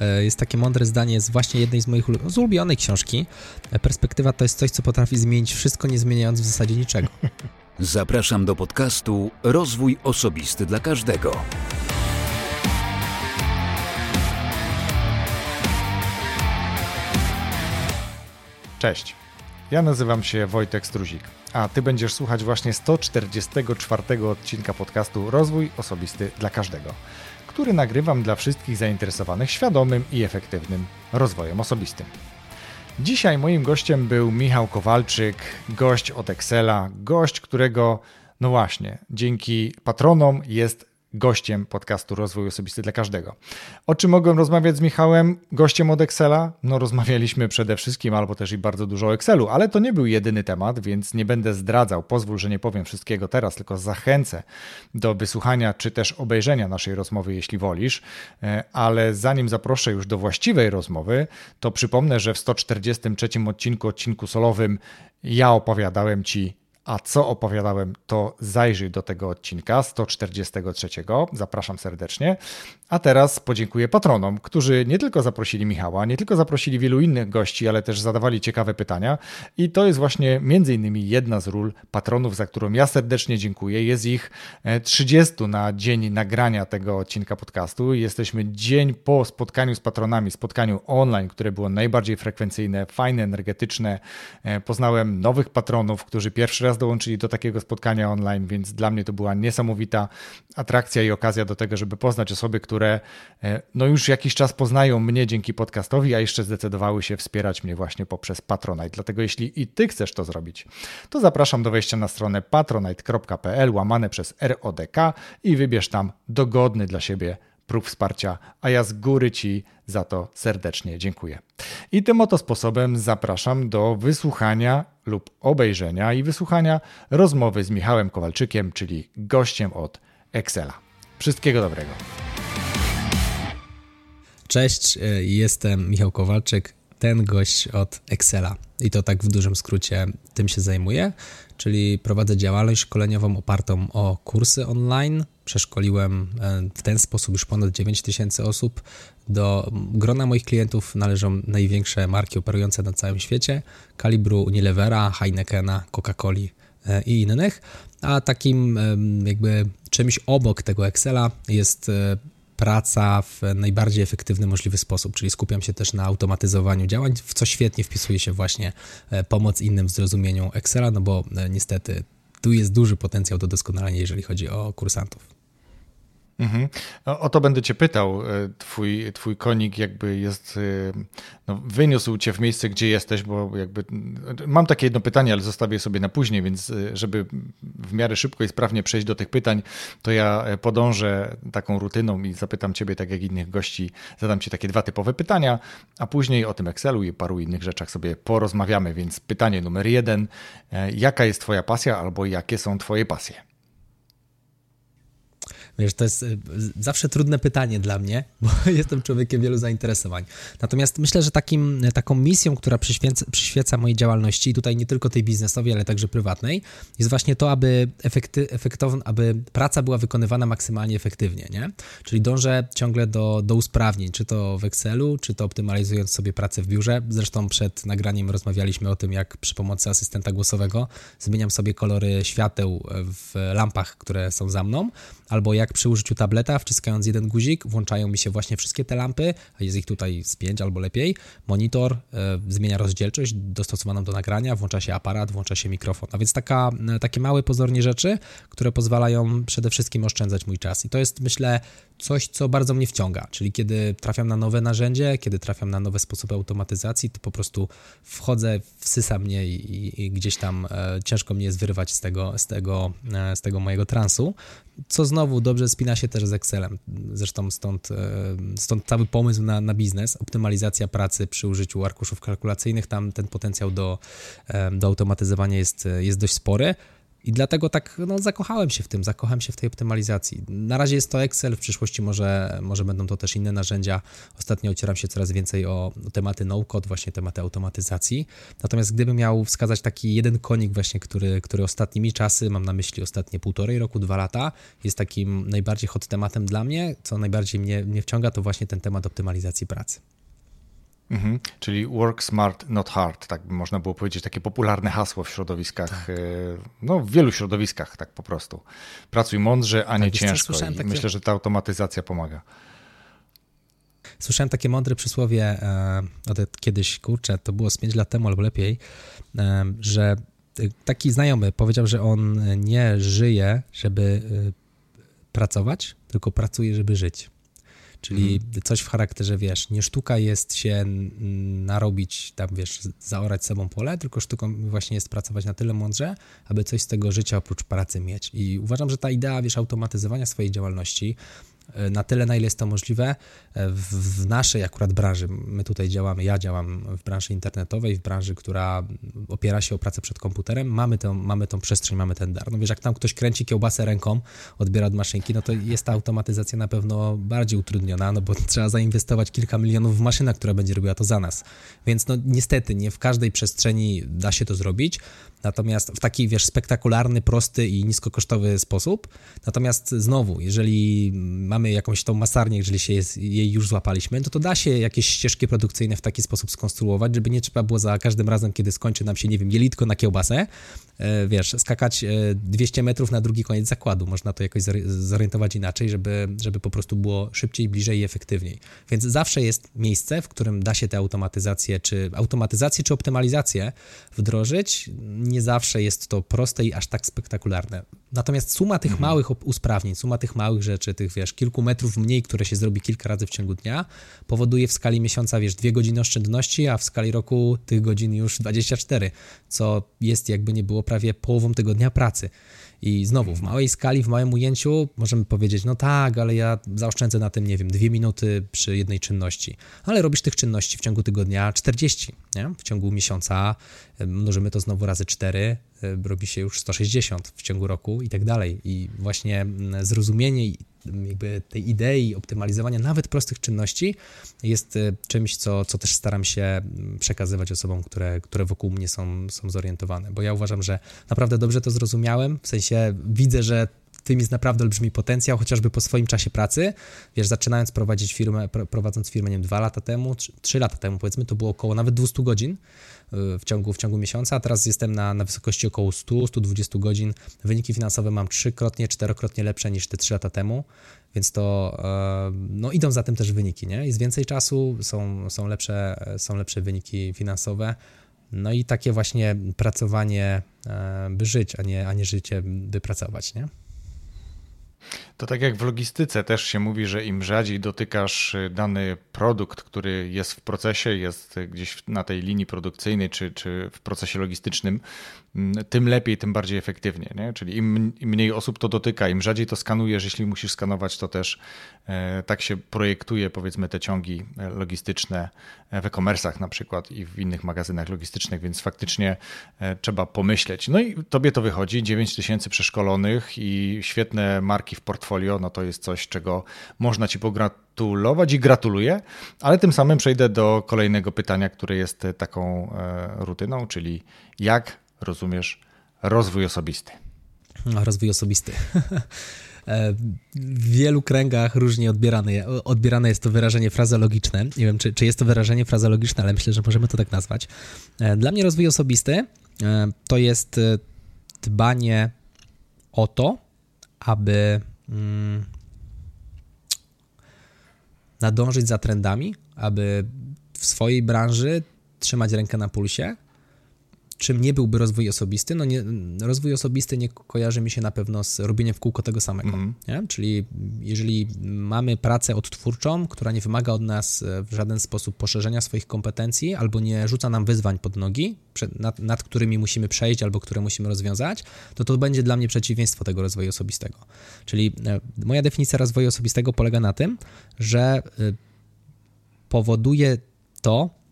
e, jest takie mądre zdanie z właśnie jednej z moich z ulubionej książki. E, perspektywa to jest coś, co potrafi zmienić wszystko, nie zmieniając w zasadzie niczego. Zapraszam do podcastu Rozwój Osobisty dla Każdego. Cześć. Ja nazywam się Wojtek Struzik, a Ty będziesz słuchać właśnie 144 odcinka podcastu Rozwój Osobisty dla Każdego, który nagrywam dla wszystkich zainteresowanych świadomym i efektywnym rozwojem osobistym. Dzisiaj moim gościem był Michał Kowalczyk, gość od Excela, gość, którego, no właśnie, dzięki patronom jest gościem podcastu Rozwój Osobisty dla Każdego. O czym mogłem rozmawiać z Michałem, gościem od Excela? No rozmawialiśmy przede wszystkim, albo też i bardzo dużo o Excelu, ale to nie był jedyny temat, więc nie będę zdradzał. Pozwól, że nie powiem wszystkiego teraz, tylko zachęcę do wysłuchania czy też obejrzenia naszej rozmowy, jeśli wolisz. E, ale zanim zaproszę już do właściwej rozmowy, to przypomnę, że w 143 odcinku, odcinku solowym, ja opowiadałem Ci a co opowiadałem, to zajrzyj do tego odcinka 143. Zapraszam serdecznie. A teraz podziękuję patronom, którzy nie tylko zaprosili Michała, nie tylko zaprosili wielu innych gości, ale też zadawali ciekawe pytania. I to jest właśnie między innymi jedna z ról patronów, za którą ja serdecznie dziękuję. Jest ich 30 e, na dzień nagrania tego odcinka podcastu. Jesteśmy dzień po spotkaniu z patronami, spotkaniu online, które było najbardziej frekwencyjne, fajne, energetyczne. E, poznałem nowych patronów, którzy pierwszy raz raz dołączyli do takiego spotkania online, więc dla mnie to była niesamowita atrakcja i okazja do tego, żeby poznać osoby, które e, no już jakiś czas poznają mnie dzięki podcastowi, a jeszcze zdecydowały się wspierać mnie właśnie poprzez Patronite. Dlatego jeśli i ty chcesz to zrobić, to zapraszam do wejścia na stronę patronite.pl łamane przez RODK i wybierz tam dogodny dla siebie prób wsparcia, a ja z góry Ci za to serdecznie dziękuję. I tym oto sposobem zapraszam do wysłuchania lub obejrzenia i wysłuchania rozmowy z Michałem Kowalczykiem, czyli gościem od Excela. Wszystkiego dobrego. Cześć, y, jestem Michał Kowalczyk, ten gość od Excela. I to tak w dużym skrócie tym się zajmuję, czyli prowadzę działalność szkoleniową opartą o kursy online. Przeszkoliłem e, w ten sposób już ponad 9 tysięcy osób. Do grona moich klientów należą największe marki operujące na całym świecie: kalibru Unilevera, Heinekena, Coca-Coli e, i innych. A takim jakby czymś obok tego Excela jest e, praca w najbardziej efektywny możliwy sposób, czyli skupiam się też na automatyzowaniu działań, w co świetnie wpisuje się właśnie e, pomoc innym w zrozumieniu Excela, no bo e, niestety tu jest duży potencjał do doskonalenia, jeżeli chodzi o kursantów. Mhm. O to będę cię pytał. E, twój, twój konik jakby jest, e, no, wyniósł cię w miejsce, gdzie jesteś, bo jakby mam takie jedno pytanie, ale zostawię sobie na później, więc e, żeby w miarę szybko i sprawnie przejść do tych pytań, to ja podążę taką rutyną i zapytam ciebie, tak jak innych gości, zadam ci takie dwa typowe pytania, a później o tym Excelu i paru innych rzeczach sobie porozmawiamy, więc pytanie numer jeden, jaka jest twoja pasja albo jakie są twoje pasje? Wiesz, to jest y, zawsze trudne pytanie dla mnie, bo jestem człowiekiem wielu zainteresowań. Natomiast myślę, że takim, taką misją, która przyświeca, przyświeca mojej działalności, i tutaj nie tylko tej biznesowej, ale także prywatnej, jest właśnie to, aby, efekty, efektowne, aby praca była wykonywana maksymalnie efektywnie, nie? Czyli dążę ciągle do, do usprawnień, czy to w Excelu, czy to optymalizując sobie pracę w biurze. Zresztą przed nagraniem rozmawialiśmy o tym, jak przy pomocy asystenta głosowego zmieniam sobie kolory świateł w lampach, które są za mną, albo jak przy użyciu tableta, wciskając jeden guzik, włączają mi się właśnie wszystkie te lampy, a jest ich tutaj z pięć albo lepiej. Monitor e, zmienia rozdzielczość dostosowaną do nagrania, włącza się aparat, włącza się mikrofon. A więc taka, e, takie małe pozornie rzeczy, które pozwalają przede wszystkim oszczędzać mój czas. I to jest, myślę, coś, co bardzo mnie wciąga. Czyli kiedy trafiam na nowe narzędzie, kiedy trafiam na nowe sposoby automatyzacji, to po prostu wchodzę, wsysa mnie i, i, gdzieś tam e, ciężko mnie jest wyrwać z tego, z, tego, e, z tego mojego transu, co znowu dobrze spina się też z Excelem. Zresztą stąd, e, stąd cały pomysł na, na biznes, optymalizacja pracy przy użyciu arkuszów kalkulacyjnych, tam ten potencjał do, e, do automatyzowania jest, jest dość spory. I dlatego tak no, zakochałem się w tym, zakochałem się w tej optymalizacji. Na razie jest to Excel, w przyszłości może, może będą to też inne narzędzia. Ostatnio ocieram się coraz więcej o, tematy no-code, właśnie tematy automatyzacji. Natomiast gdybym miał wskazać taki jeden konik właśnie, który, który ostatnimi czasy, mam na myśli ostatnie półtorej roku, dwa lata, jest takim najbardziej hot tematem dla mnie, co najbardziej mnie, mnie wciąga, to właśnie ten temat optymalizacji pracy. Mhm, czyli work smart, not hard, tak by można było powiedzieć, takie popularne hasło w środowiskach, tak. E, no w wielu środowiskach tak po prostu. Pracuj mądrze, a nie tak, ciężko i takie... myślę, że ta automatyzacja pomaga. Słyszałem takie mądre przysłowie e, od kiedyś, kurczę, to było z 5 lat temu albo lepiej, e, że taki znajomy powiedział, że on nie żyje, żeby pracować, tylko pracuje, żeby żyć. Czyli mhm. coś w charakterze, wiesz, nie sztuka jest się narobić, tam wiesz, zaorać sobą pole, tylko sztuką właśnie jest pracować na tyle mądrze, aby coś z tego życia oprócz pracy mieć. I uważam, że ta idea, wiesz, automatyzowania swojej działalności, na tyle, na ile jest to możliwe e, w, naszej akurat branży. My tutaj działamy, ja działam w branży internetowej, w branży, która opiera się o pracę przed komputerem. Mamy, tą, mamy tą przestrzeń, mamy ten dar. No wiesz, jak tam ktoś kręci kiełbasę ręką, odbiera od maszynki, no to jest ta automatyzacja na pewno bardziej utrudniona, no bo trzeba zainwestować kilka milionów w maszynę, która będzie robiła to za nas. Więc no niestety nie w każdej przestrzeni da się to zrobić. Natomiast w taki, wiesz, spektakularny, prosty i niskokosztowy sposób. Natomiast znowu, jeżeli mamy jakąś tą masarnię, jeżeli się jest, jej już złapaliśmy, to to da się jakieś ścieżki produkcyjne w taki sposób skonstruować, żeby nie trzeba było za każdym razem, kiedy skończy nam się, nie wiem, jelitko na kiełbasę, e, wiesz, skakać 200 e, metrów na drugi koniec zakładu. Można to jakoś zorientować inaczej, żeby, żeby po prostu było szybciej, bliżej i efektywniej. Więc zawsze jest miejsce, w którym da się te automatyzacje, czy automatyzację, czy optymalizację wdrożyć nie zawsze jest to proste i aż tak spektakularne. Natomiast suma tych mhm. małych usprawnień, suma tych małych rzeczy, tych wiesz, kilku metrów mniej, które się zrobi kilka razy w ciągu dnia, powoduje w skali miesiąca, wiesz, dwie godziny oszczędności, a w skali roku tych godzin już 24, co jest jakby nie było prawie połową tygodnia pracy. I znowu, w małej skali, w małym ujęciu możemy powiedzieć, no tak, ale ja zaoszczędzę na tym, nie wiem, dwie minuty przy jednej czynności. Ale robisz tych czynności w ciągu tygodnia 40, nie? W ciągu miesiąca mnożymy to znowu razy 4, robi się już 160 w ciągu roku i tak dalej. I właśnie zrozumienie jakby tej idei optymalizowania nawet prostych czynności jest e, czymś, co, co też staram się mm, przekazywać osobom, które, które wokół mnie są, są zorientowane, bo ja uważam, że naprawdę dobrze to zrozumiałem, w sensie widzę, że tym jest naprawdę olbrzymi potencjał, chociażby po swoim czasie pracy. Wiesz, zaczynając prowadzić firmę, prowadząc firmę, nie wiem, dwa lata temu, trzy lata temu powiedzmy, to było około nawet 200 godzin w ciągu, w ciągu miesiąca, a teraz jestem na, na wysokości około 100-120 godzin. Wyniki finansowe mam trzykrotnie, czterokrotnie lepsze niż te 3 lata temu, więc to e, no, idą za tym też wyniki, nie? Jest więcej czasu, są, są, lepsze, są lepsze wyniki finansowe. No i takie właśnie pracowanie, e, by żyć, a nie, a nie życie, by pracować, nie? To tak jak w logistyce też się mówi, że im rzadziej dotykasz y, dany produkt, który jest w procesie, jest gdzieś na tej linii produkcyjnej czy, czy w procesie logistycznym, tym lepiej, tym bardziej efektywnie. Nie? Czyli im, im mniej osób to dotyka, im rzadziej to skanujesz, jeśli musisz skanować, to też e, tak się projektuje powiedzmy te ciągi e, logistyczne e, w e-commerce'ach na przykład i w innych magazynach logistycznych, więc faktycznie e, trzeba pomyśleć. No i tobie to wychodzi, 9 tysięcy przeszkolonych i świetne marki w portfolio no to jest coś, czego można Ci pogratulować i gratuluję, ale tym samym przejdę do kolejnego pytania, które jest taką e, rutyną, czyli jak rozumiesz rozwój osobisty? Rozwój osobisty. E, w wielu kręgach różnie odbierane, odbierane jest to wyrażenie frazeologiczne. Nie wiem, czy, czy jest to wyrażenie frazeologiczne, ale myślę, że możemy to tak nazwać. E, dla mnie rozwój osobisty to jest dbanie o to, aby Mm, nadążyć za trendami, aby w swojej branży trzymać rękę na pulsie czym nie byłby rozwój osobisty? No nie, rozwój osobisty nie kojarzy mi się na pewno z robieniem w kółko tego samego. Mm. Czyli jeżeli mamy pracę odtwórczą, która nie wymaga od nas e, w żaden sposób poszerzenia swoich kompetencji albo nie rzuca nam wyzwań pod nogi, nad, nad którymi musimy przejść albo które musimy rozwiązać, to to będzie dla mnie przeciwieństwo tego rozwoju osobistego. Czyli e, moja definicja rozwoju osobistego polega na tym, że e, powoduje to,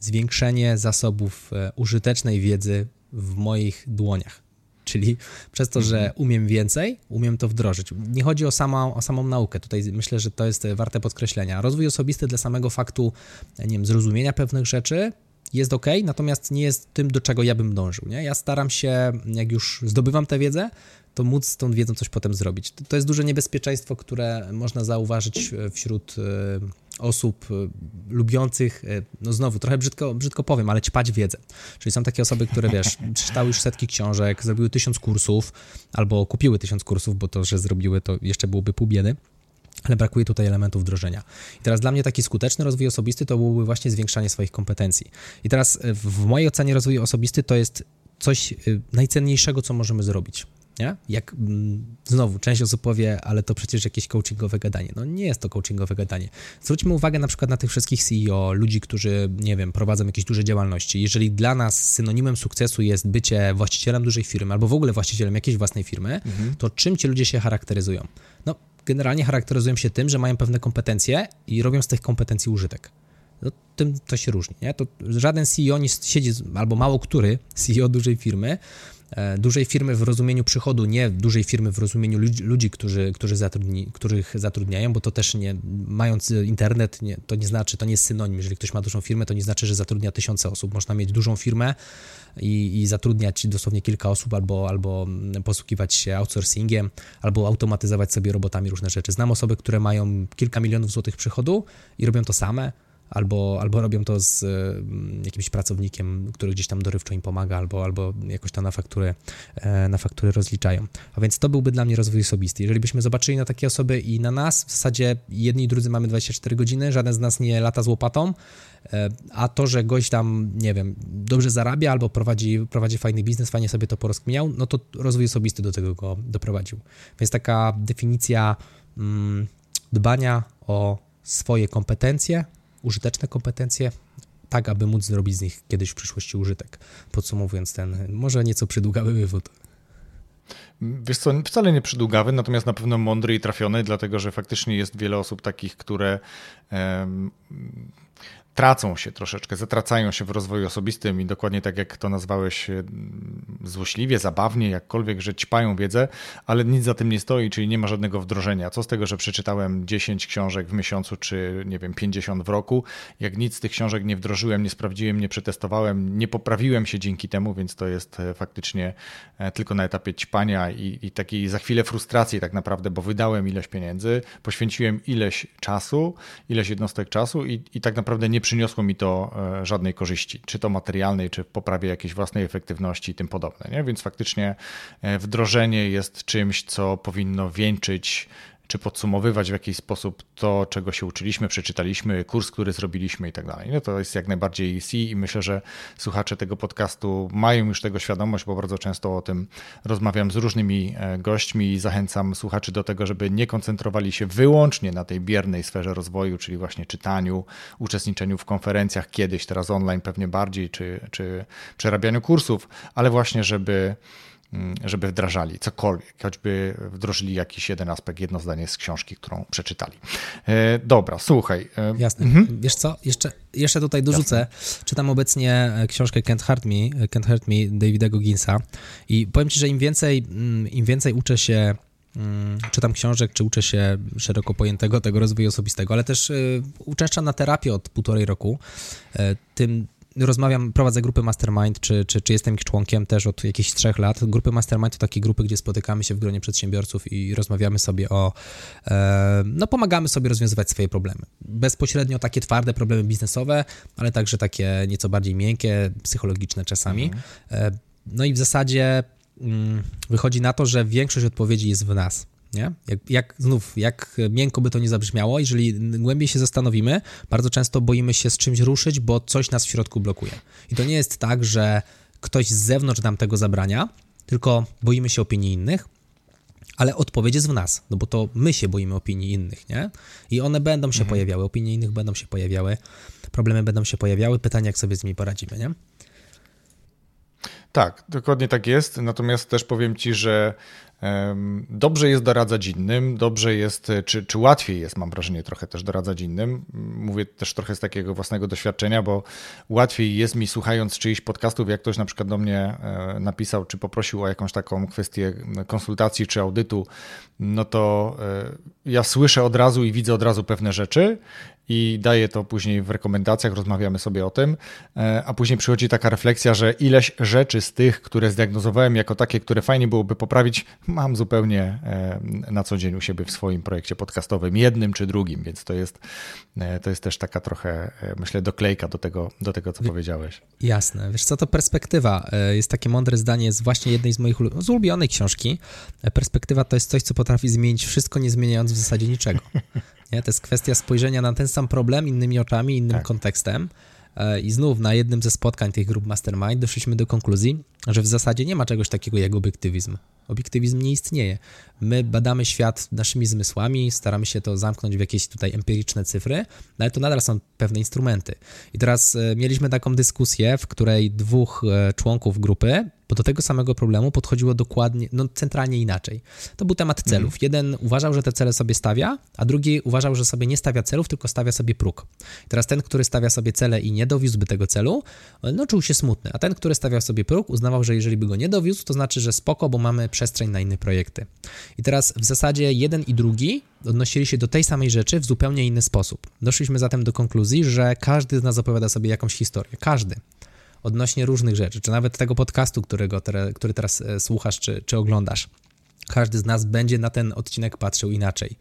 zwiększenie zasobów e, użytecznej wiedzy w moich dłoniach. czyli przez to, że mhm. umiem więcej, umiem to wdrożyć. Nie chodzi o samą, o samą naukę, tutaj myślę, że to jest warte podkreślenia. Rozwój osobisty dla samego faktu, nie wiem, zrozumienia pewnych rzeczy, jest ok, natomiast nie jest tym, do czego ja bym dążył. Nie? Ja staram się, jak już zdobywam tę wiedzę, to móc z tą wiedzą coś potem zrobić. To jest duże niebezpieczeństwo, które można zauważyć wśród e, osób e, lubiących, e, no znowu, trochę brzydko, brzydko powiem, ale ćpać wiedzę. Czyli są takie osoby, które, wiesz, przeczytały już setki książek, zrobiły tysiąc kursów, albo kupiły tysiąc kursów, bo to, że zrobiły, to jeszcze byłoby pół biedy ale brakuje tutaj elementów wdrożenia. I teraz dla mnie taki skuteczny rozwój osobisty to byłby właśnie zwiększanie swoich kompetencji. I teraz w mojej ocenie rozwój osobisty to jest coś najcenniejszego, co możemy zrobić. Nie? Jak mm, znowu część osób powie, ale to przecież jakieś coachingowe gadanie. No nie jest to coachingowe gadanie. Zwróćmy uwagę na przykład na tych wszystkich CEO, ludzi, którzy, nie wiem, prowadzą jakieś duże działalności. Jeżeli dla nas synonimem sukcesu jest bycie właścicielem dużej firmy albo w ogóle właścicielem jakiejś własnej firmy, mhm. to czym ci ludzie się charakteryzują? No, generalnie charakteryzują się tym, że mają pewne kompetencje i robią z tych kompetencji użytek. No, tym to się różni. Nie? To żaden CEO nie siedzi, albo mało który CEO dużej firmy E, dużej firmy w rozumieniu przychodu, nie dużej firmy w rozumieniu ludzi, ludzi którzy, którzy zatrudni, których zatrudniają, bo to też nie, mając internet, nie, to nie znaczy, to nie jest synonim. Jeżeli ktoś ma dużą firmę, to nie znaczy, że zatrudnia tysiące osób. Można mieć dużą firmę i, i zatrudniać dosłownie kilka osób, albo, albo posługiwać się outsourcingiem, albo automatyzować sobie robotami różne rzeczy. Znam osoby, które mają kilka milionów złotych przychodu i robią to same albo, albo robią to z mm, jakimś pracownikiem, który gdzieś tam dorywczo im pomaga, albo, albo jakoś tam na faktury, e, na faktury rozliczają. A więc to byłby dla mnie rozwój osobisty. Jeżeli byśmy zobaczyli na takie osoby i na nas, w zasadzie jedni i drudzy mamy 24 godziny, żaden z nas nie lata z łopatą, e, a to, że gość tam, nie wiem, dobrze zarabia albo prowadzi, prowadzi fajny biznes, fajnie sobie to porozkminiał, no to rozwój osobisty do tego go doprowadził. Więc taka definicja mm, dbania o swoje kompetencje, użyteczne kompetencje, tak aby móc zrobić z nich kiedyś w przyszłości użytek. Podsumowując ten może nieco przydługawy wywód. Wiesz co, wcale nie przydługawy, natomiast na pewno mądry i trafiony, dlatego że faktycznie jest wiele osób takich, które tracą się troszeczkę, zatracają się w rozwoju osobistym i dokładnie tak jak to nazwałeś e, złośliwie, zabawnie, jakkolwiek, że ćpają wiedzę, ale nic za tym nie stoi, czyli nie ma żadnego wdrożenia. Co z tego, że przeczytałem 10 książek w miesiącu, czy nie wiem, 50 w roku, jak nic z tych książek nie wdrożyłem, nie sprawdziłem, nie przetestowałem, nie poprawiłem się dzięki temu, więc to jest e, faktycznie e, tylko na etapie ćpania i, i takiej za chwilę frustracji tak naprawdę, bo wydałem ileś pieniędzy, poświęciłem ileś czasu, ileś jednostek czasu i, i tak naprawdę nie przyniosło mi to e, żadnej korzyści, czy to materialnej, czy poprawie jakiejś własnej efektywności i tym podobne. Nie? Więc faktycznie e, wdrożenie jest czymś, co powinno wieńczyć czy podsumowywać w jakiś sposób to, czego się uczyliśmy, przeczytaliśmy, kurs, który zrobiliśmy i tak dalej. No to jest jak najbardziej C i myślę, że słuchacze tego podcastu mają już tego świadomość, bo bardzo często o tym rozmawiam z różnymi e, gośćmi i zachęcam słuchaczy do tego, żeby nie koncentrowali się wyłącznie na tej biernej sferze rozwoju, czyli właśnie czytaniu, uczestniczeniu w konferencjach kiedyś, teraz online pewnie bardziej, czy, czy przerabianiu kursów, ale właśnie, żeby żeby wdrażali cokolwiek, choćby wdrożyli jakiś jeden aspekt, jedno zdanie z książki, którą przeczytali. E, dobra, słuchaj. E, Jasne. Mhm. Wiesz co, jeszcze, jeszcze tutaj dorzucę. Jasne. Czytam obecnie e, książkę Can't Hurt Me, Can't Hurt Me Davida Gogginsa i powiem Ci, że im więcej, mm, im więcej uczę się mm, czytam książek, czy uczę się szeroko pojętego tego rozwoju osobistego, ale też uczęszczam na terapię od półtorej roku, tym rozmawiam, prowadzę grupy Mastermind, czy, czy, czy jestem ich członkiem też od jakichś trzech lat. Grupy Mastermind to takie grupy, gdzie spotykamy się w gronie przedsiębiorców i rozmawiamy sobie o, e, no pomagamy sobie rozwiązywać swoje problemy. Bezpośrednio takie twarde problemy biznesowe, ale także takie nieco bardziej miękkie, psychologiczne czasami. Mhm. E, no i w zasadzie mm, wychodzi na to, że większość odpowiedzi jest w nas. Nie? Jak, jak znów, jak miękko by to nie zabrzmiało, jeżeli głębiej się zastanowimy, bardzo często boimy się z czymś ruszyć, bo coś nas w środku blokuje. I to nie jest tak, że ktoś z zewnątrz nam tego zabrania, tylko boimy się opinii innych, ale odpowiedź jest w nas, no bo to my się boimy opinii innych, nie? I one będą się mhm. pojawiały, opinie innych będą się pojawiały, problemy będą się pojawiały, pytanie, jak sobie z nimi poradzimy, nie? Tak, dokładnie tak jest. Natomiast też powiem Ci, że Dobrze jest doradzać innym, dobrze jest, czy, czy łatwiej jest, mam wrażenie, trochę też doradzać innym. Mówię też trochę z takiego własnego doświadczenia, bo łatwiej jest mi słuchając czyichś podcastów, jak ktoś na przykład do mnie e, napisał, czy poprosił o jakąś taką kwestię konsultacji czy audytu, no to e, ja słyszę od razu i widzę od razu pewne rzeczy i daję to później w rekomendacjach, rozmawiamy sobie o tym, e, a później przychodzi taka refleksja, że ileś rzeczy z tych, które zdiagnozowałem jako takie, które fajnie byłoby poprawić, mam zupełnie e, na co dzień u siebie w swoim projekcie podcastowym, jednym czy drugim, więc to jest, e, to jest też taka trochę, myślę, doklejka do tego, do tego co powiedziałeś. Jasne. Wiesz co, to perspektywa. Jest takie mądre zdanie z właśnie jednej z moich z ulubionej książki. Perspektywa to jest coś, co potrafi zmienić wszystko, nie zmieniając w zasadzie niczego. Nie? To jest kwestia spojrzenia na ten sam problem innymi oczami, innym tak. kontekstem. E, I znów na jednym ze spotkań tych grup Mastermind doszliśmy do konkluzji, że w zasadzie nie ma czegoś takiego jak obiektywizm. Obiektywizm nie istnieje. My badamy świat naszymi zmysłami, staramy się to zamknąć w jakieś tutaj empiryczne cyfry, no ale to nadal są pewne instrumenty. I teraz e, mieliśmy taką dyskusję, w której dwóch e, członków grupy bo do tego samego problemu podchodziło dokładnie, no centralnie inaczej. To był temat celów. Mhm. Jeden uważał, że te cele sobie stawia, a drugi uważał, że sobie nie stawia celów, tylko stawia sobie próg. I teraz ten, który stawia sobie cele i nie dowiózłby tego celu, no czuł się smutny, a ten, który stawiał sobie próg, uznawał, że jeżeli by go nie dowiózł, to znaczy, że spoko, bo mamy przestrzeń na inne projekty. I teraz w zasadzie jeden i drugi odnosili się do tej samej rzeczy w zupełnie inny sposób. Doszliśmy zatem do konkluzji, że każdy z nas opowiada sobie jakąś historię. Każdy odnośnie różnych rzeczy, czy nawet tego podcastu, którego który teraz e, słuchasz czy, czy oglądasz. Każdy z nas będzie na ten odcinek patrzył inaczej.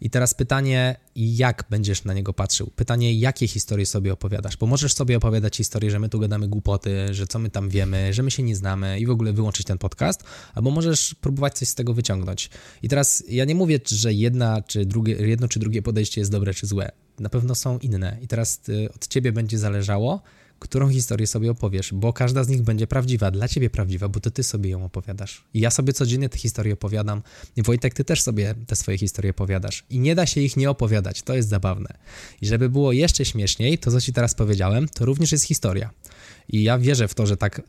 I teraz pytanie, jak będziesz na niego patrzył? Pytanie, jakie historie sobie opowiadasz? Bo możesz sobie opowiadać historię, że my tu gadamy głupoty, że co my tam wiemy, że my się nie znamy i w ogóle wyłączyć ten podcast, albo możesz próbować coś z tego wyciągnąć. I teraz ja nie mówię, że jedna czy drugie, jedno czy drugie podejście jest dobre czy złe. Na pewno są inne. I teraz y, od ciebie będzie zależało, którą historię sobie opowiesz, bo każda z nich będzie prawdziwa, dla ciebie prawdziwa, bo to ty sobie ją opowiadasz. I ja sobie codziennie te historie opowiadam. Wojtek, ty też sobie te swoje historie opowiadasz. I nie da się ich nie opowiadać, to jest zabawne. I żeby było jeszcze śmieszniej, to co ci teraz powiedziałem, to również jest historia. I ja wierzę w to, że tak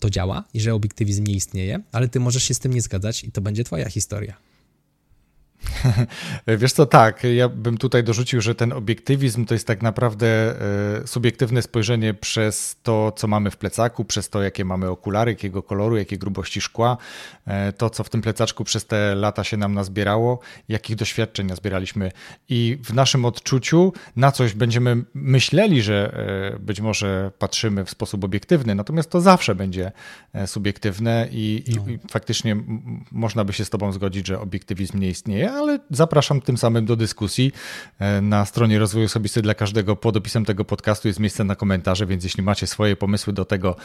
to działa i że obiektywizm nie istnieje, ale ty możesz się z tym nie zgadzać i to będzie twoja historia. Wiesz co, tak, ja bym tutaj dorzucił, że ten obiektywizm to jest tak naprawdę e, subiektywne spojrzenie przez to, co mamy w plecaku, przez to, jakie mamy okulary, jakiego koloru, jakiej grubości szkła, e, to, co w tym plecaczku przez te lata się nam nazbierało, jakich doświadczeń nazbieraliśmy. I w naszym odczuciu na coś będziemy myśleli, że e, być może patrzymy w sposób obiektywny, natomiast to zawsze będzie subiektywne i, no. i faktycznie można by się z Tobą zgodzić, że obiektywizm nie istnieje, ale zapraszam tym samym do dyskusji. E, na stronie Rozwoju Osobisty dla każdego pod opisem tego podcastu jest miejsce na komentarze, więc jeśli macie swoje pomysły do tego,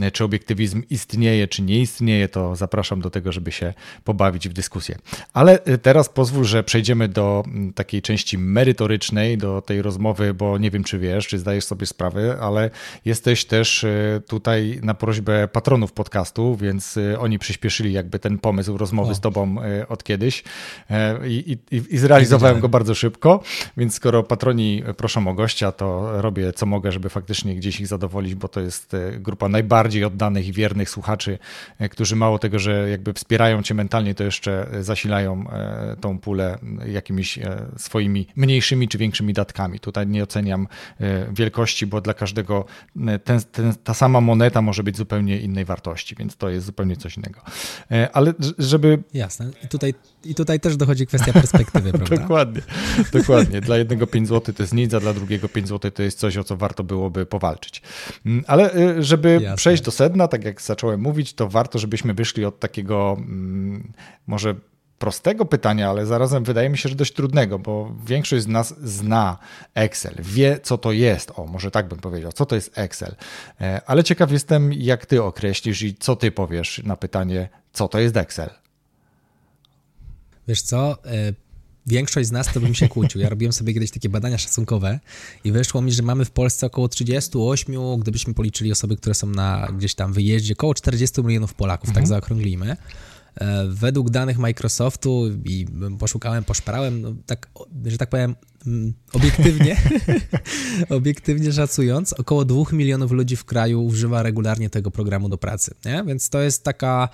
e, czy obiektywizm istnieje, czy nie istnieje, to zapraszam do tego, żeby się pobawić w dyskusję. Ale e, teraz pozwól, że przejdziemy do takiej części merytorycznej, do tej rozmowy, bo nie wiem, czy wiesz, czy zdajesz sobie sprawę, ale jesteś też tutaj na prośbę patronów podcastu, więc oni przyspieszyli jakby ten pomysł rozmowy o. z tobą od kiedyś i, i, i zrealizowałem go bardzo szybko, więc skoro patroni proszą o gościa, to robię co mogę, żeby faktycznie gdzieś ich zadowolić, bo to jest e, grupa najbardziej oddanych i wiernych słuchaczy, e, którzy mało tego, że jakby wspierają cię mentalnie, to jeszcze zasilają e, tą pulę jakimiś swoimi mniejszymi czy większymi datkami. Tutaj nie oceniam wielkości, bo dla każdego ten, ten, ta sama moneta może być zupełnie innej wartości, więc to jest zupełnie coś innego. Ale żeby... Jasne. I tutaj, i tutaj też dochodzi kwestia perspektywy, prawda? dokładnie, dokładnie. Dla jednego 5 zł to jest nic, a dla drugiego 5 zł to jest coś, o co warto byłoby powalczyć. Mm, ale y, żeby Jasne. przejść do sedna, tak jak zacząłem mówić, to warto, żebyśmy wyszli od takiego mm, może prostego pytania, ale zarazem wydaje mi się, że dość trudnego, bo większość z nas zna Excel, wie co to jest. O, może tak bym powiedział, co to jest Excel. E, ale ciekaw jestem, jak ty określisz i co ty powiesz na pytanie, co to jest Excel. Wiesz co, e, większość z nas to bym się kłócił. Ja robiłem sobie kiedyś takie badania szacunkowe i wyszło mi, że mamy w Polsce około 38, gdybyśmy policzyli osoby, które są na gdzieś tam wyjeździe, około 40 milionów Polaków, tak mhm. tak zaokrąglimy. E, według danych Microsoftu i poszukałem, poszparałem, no tak, że tak powiem, mm, obiektywnie, obiektywnie szacując, około 2 milionów ludzi w kraju używa regularnie tego programu do pracy, nie? Więc to jest taka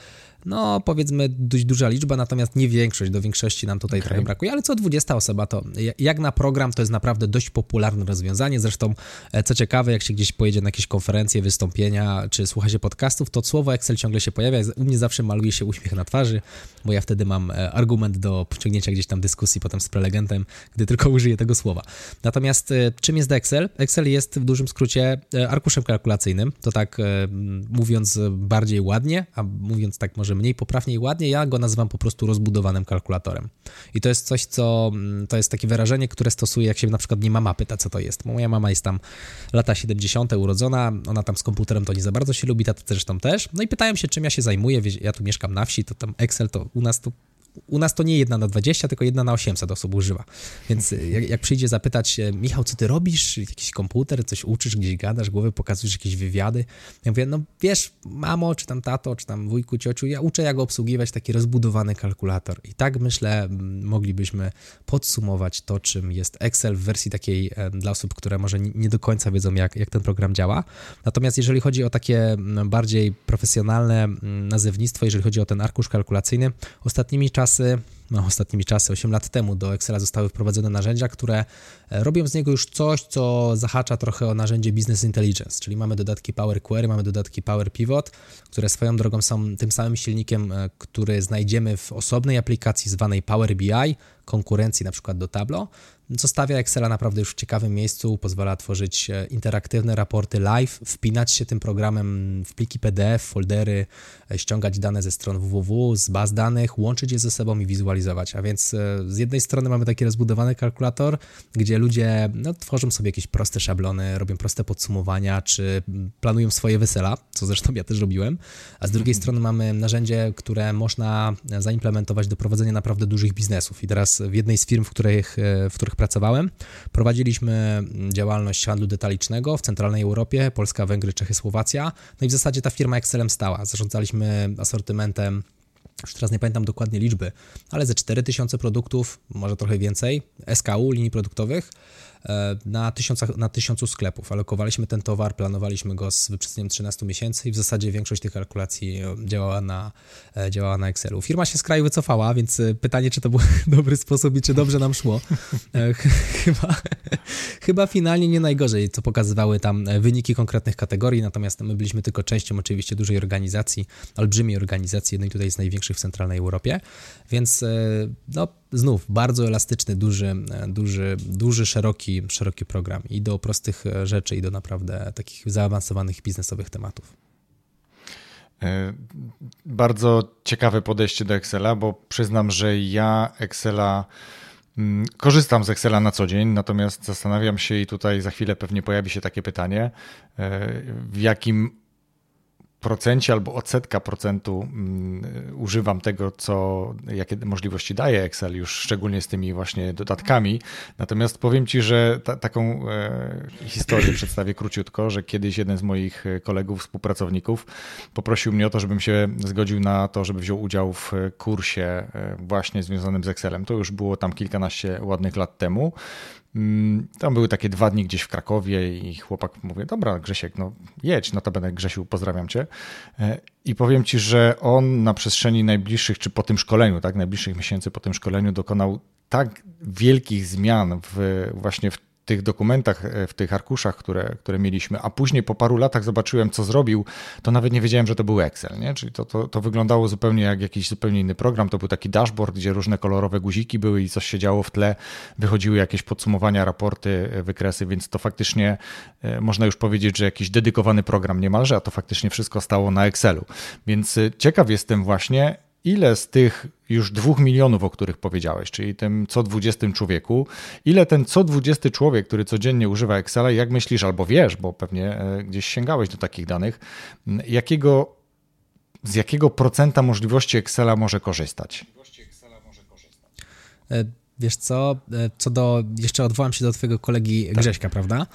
no powiedzmy dość duża liczba, natomiast nie większość, do większości nam tutaj okay. trochę brakuje, ale co 20 osoba to jak na program to jest naprawdę dość popularne rozwiązanie, zresztą e, co ciekawe, jak się gdzieś pojedzie na jakieś konferencje, wystąpienia, czy słucha się podcastów, to słowo Excel ciągle się pojawia, u mnie zawsze maluje się uśmiech na twarzy, bo ja wtedy mam e, argument do pociągnięcia gdzieś tam dyskusji potem z prelegentem, gdy tylko użyję tego słowa. Natomiast e, czym jest Excel? Excel jest w dużym skrócie arkuszem kalkulacyjnym, to tak mówiąc bardziej ładnie, a mówiąc tak może może mniej poprawnie i ładnie, ja go nazywam po prostu rozbudowanym kalkulatorem. I to jest coś, co mm, to jest takie wyrażenie, które stosuję, jak się na przykład nie mama pyta, co to jest. Moja mama jest tam lata 70. urodzona, ona tam z komputerem to nie za bardzo się lubi, tata zresztą też. No i pytają się, czym ja się zajmuję. Ja tu mieszkam na wsi, to tam Excel to u nas to u nas to nie jedna na 20, tylko jedna na 800 osób używa. Więc y, jak, jak, przyjdzie zapytać, Michał, co ty robisz? Jakiś komputer, coś uczysz, gdzieś gadasz, głowę pokazujesz jakieś wywiady. Ja mówię, no wiesz, mamo, czy tam tato, czy tam wujku, ciociu, ja uczę, jak obsługiwać taki rozbudowany kalkulator. I tak myślę, moglibyśmy podsumować to, czym jest Excel w wersji takiej dla osób, które może nie do końca wiedzą, jak, jak ten program działa. Natomiast jeżeli chodzi o takie bardziej profesjonalne nazewnictwo, jeżeli chodzi o ten arkusz kalkulacyjny, ostatnimi czasami czasy, no ostatnimi czasy, 8 lat temu do Excela zostały wprowadzone narzędzia, które e, robią z niego już coś, co zahacza trochę o narzędzie Business Intelligence, czyli mamy dodatki Power Query, mamy dodatki Power Pivot, które swoją drogą są tym samym silnikiem, e, który znajdziemy w osobnej aplikacji zwanej Power BI, konkurencji na przykład do Tableau, co stawia Excela naprawdę już w ciekawym miejscu, pozwala tworzyć e, interaktywne raporty live, wpinać się tym programem w pliki PDF, foldery, e, ściągać dane ze stron www, z baz danych, łączyć je ze sobą i wizualizować. A więc e, z jednej strony mamy taki rozbudowany kalkulator, gdzie ludzie no, tworzą sobie jakieś proste szablony, robią proste podsumowania, czy planują swoje wesela, co zresztą ja też robiłem, a z drugiej mhm. strony mamy narzędzie, które można zaimplementować do prowadzenia naprawdę dużych biznesów. I teraz w jednej z firm, w których, w których których pracowałem, prowadziliśmy działalność handlu detalicznego w centralnej Europie, Polska, Węgry, Czechy, Słowacja. No i w zasadzie ta firma Excelem stała. Zarządzaliśmy asortymentem już teraz nie pamiętam dokładnie liczby, ale ze 4000 produktów, może trochę więcej, SKU, linii produktowych, na, tysiącach, na tysiącu sklepów. Alokowaliśmy ten towar, planowaliśmy go z wyprzedzeniem 13 miesięcy i w zasadzie większość tych kalkulacji e, działała na, e, działała na Excelu. Firma się z kraju wycofała, więc pytanie, czy to był dobry sposób i czy dobrze nam szło. Chyba, chyba finalnie nie najgorzej, co pokazywały tam wyniki konkretnych kategorii, natomiast my byliśmy tylko częścią oczywiście dużej organizacji, olbrzymiej organizacji, jednej tutaj z największych w centralnej Europie, więc no znów bardzo elastyczny, duży, duży, duży szeroki, szeroki program i do prostych rzeczy, i do naprawdę takich zaawansowanych biznesowych tematów. E, bardzo ciekawe podejście do Excela, bo przyznam, że ja Excela mm, korzystam z Excela na co dzień, natomiast zastanawiam się i tutaj za chwilę pewnie pojawi się takie pytanie, e, w jakim procencie albo odsetka procentu mm, używam tego, co, jakie możliwości daje Excel, już szczególnie z tymi właśnie dodatkami. Natomiast powiem Ci, że ta, taką e, historię przedstawię króciutko, że kiedyś jeden z moich kolegów, współpracowników poprosił mnie o to, żebym się zgodził na to, żeby wziął udział w kursie e, właśnie związanym z Excelem. To już było tam kilkanaście ładnych lat temu. Mm, tam były takie dwa dni gdzieś w Krakowie i chłopak mówi, dobra Grzesiek, no jedź, no to będę Grzesiu, pozdrawiam cię. E, I powiem ci, że on na przestrzeni najbliższych, czy po tym szkoleniu, tak, najbliższych miesięcy po tym szkoleniu dokonał tak wielkich zmian w, właśnie w tych dokumentach, e, w tych arkuszach, które, które mieliśmy, a później po paru latach zobaczyłem, co zrobił, to nawet nie wiedziałem, że to był Excel. Nie? Czyli to, to, to wyglądało zupełnie jak jakiś zupełnie inny program. To był taki dashboard, gdzie różne kolorowe guziki były i coś się działo w tle, wychodziły jakieś podsumowania, raporty, e, wykresy, więc to faktycznie e, można już powiedzieć, że jakiś dedykowany program niemalże, a to faktycznie wszystko stało na Excelu. Więc ciekaw jestem właśnie, ile z tych już dwóch milionów, o których powiedziałeś, czyli tym co dwudziestym człowieku, ile ten co dwudziesty człowiek, który codziennie używa Excela, jak myślisz, albo wiesz, bo pewnie e, gdzieś sięgałeś do takich danych, jakiego, z jakiego procenta możliwości Excela może korzystać? E, wiesz co, e, co do, jeszcze odwołam się do twojego kolegi tak. Grześka, prawda?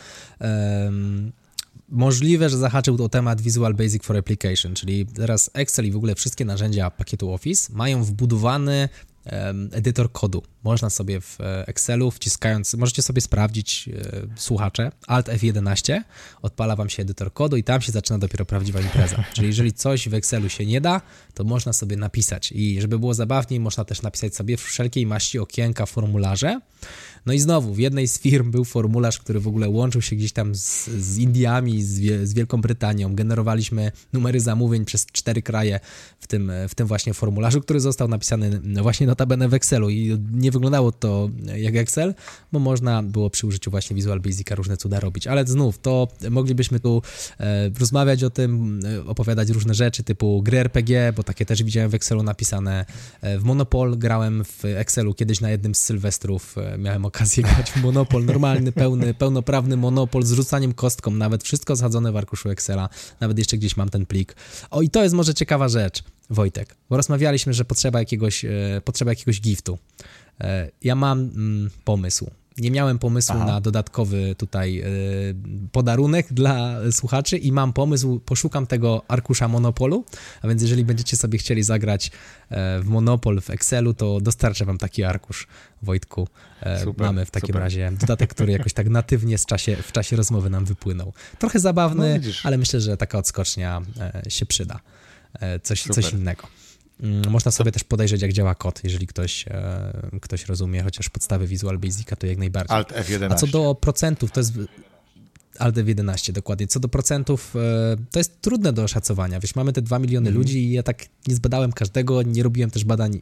Możliwe, że zahaczył o temat Visual Basic for Application, czyli teraz Excel i w ogóle wszystkie narzędzia pakietu Office mają wbudowany edytor kodu. Można sobie w e, Excelu wciskając, możecie sobie sprawdzić e, słuchacze, Alt F11, odpala wam się edytor kodu i tam się zaczyna dopiero prawdziwa impreza. Czyli jeżeli coś w Excelu się nie da, to można sobie napisać i żeby było zabawniej, można też napisać sobie wszelkiej maści okienka, formularze, no i znowu, w jednej z firm był formularz, który w ogóle łączył się gdzieś tam z, z Indiami, z, z Wielką Brytanią. Generowaliśmy numery zamówień przez cztery kraje w tym, w tym właśnie formularzu, który został napisany właśnie notabene w Excelu i nie wyglądało to jak Excel, bo można było przy użyciu właśnie Visual Basica różne cuda robić. Ale znów, to moglibyśmy tu e, rozmawiać o tym, e, opowiadać różne rzeczy typu gry RPG, bo takie też widziałem w Excelu napisane. E, w Monopol grałem w Excelu kiedyś na jednym z Sylwestrów, e, miałem okazję grać w monopol, normalny, pełny, pełnoprawny monopol z rzucaniem kostką, nawet wszystko zchadzone w arkuszu Excela, nawet jeszcze gdzieś mam ten plik. O i to jest może ciekawa rzecz, Wojtek, bo rozmawialiśmy, że potrzeba jakiegoś, e, potrzeba jakiegoś giftu. E, ja mam mm, pomysł nie miałem pomysłu Aha. na dodatkowy tutaj y, podarunek dla słuchaczy i mam pomysł, poszukam tego arkusza Monopolu, a więc jeżeli będziecie sobie chcieli zagrać y, w Monopol w Excelu, to dostarczę wam taki arkusz, Wojtku. Y, super, Mamy w takim super. razie dodatek, który jakoś tak natywnie z czasie, w czasie rozmowy nam wypłynął. Trochę zabawny, no, ale myślę, że taka odskocznia się przyda. Coś, coś innego. Mm, można sobie też podejrzeć, jak działa kod, jeżeli ktoś, e, ktoś rozumie chociaż podstawy Visual Basica, to jak najbardziej. Alt F11. A co do procentów, to jest Alt F11 dokładnie. Co do procentów, e, to jest trudne do oszacowania. Wiesz, mamy te 2 miliony mm. ludzi i ja tak nie zbadałem każdego, nie robiłem też badań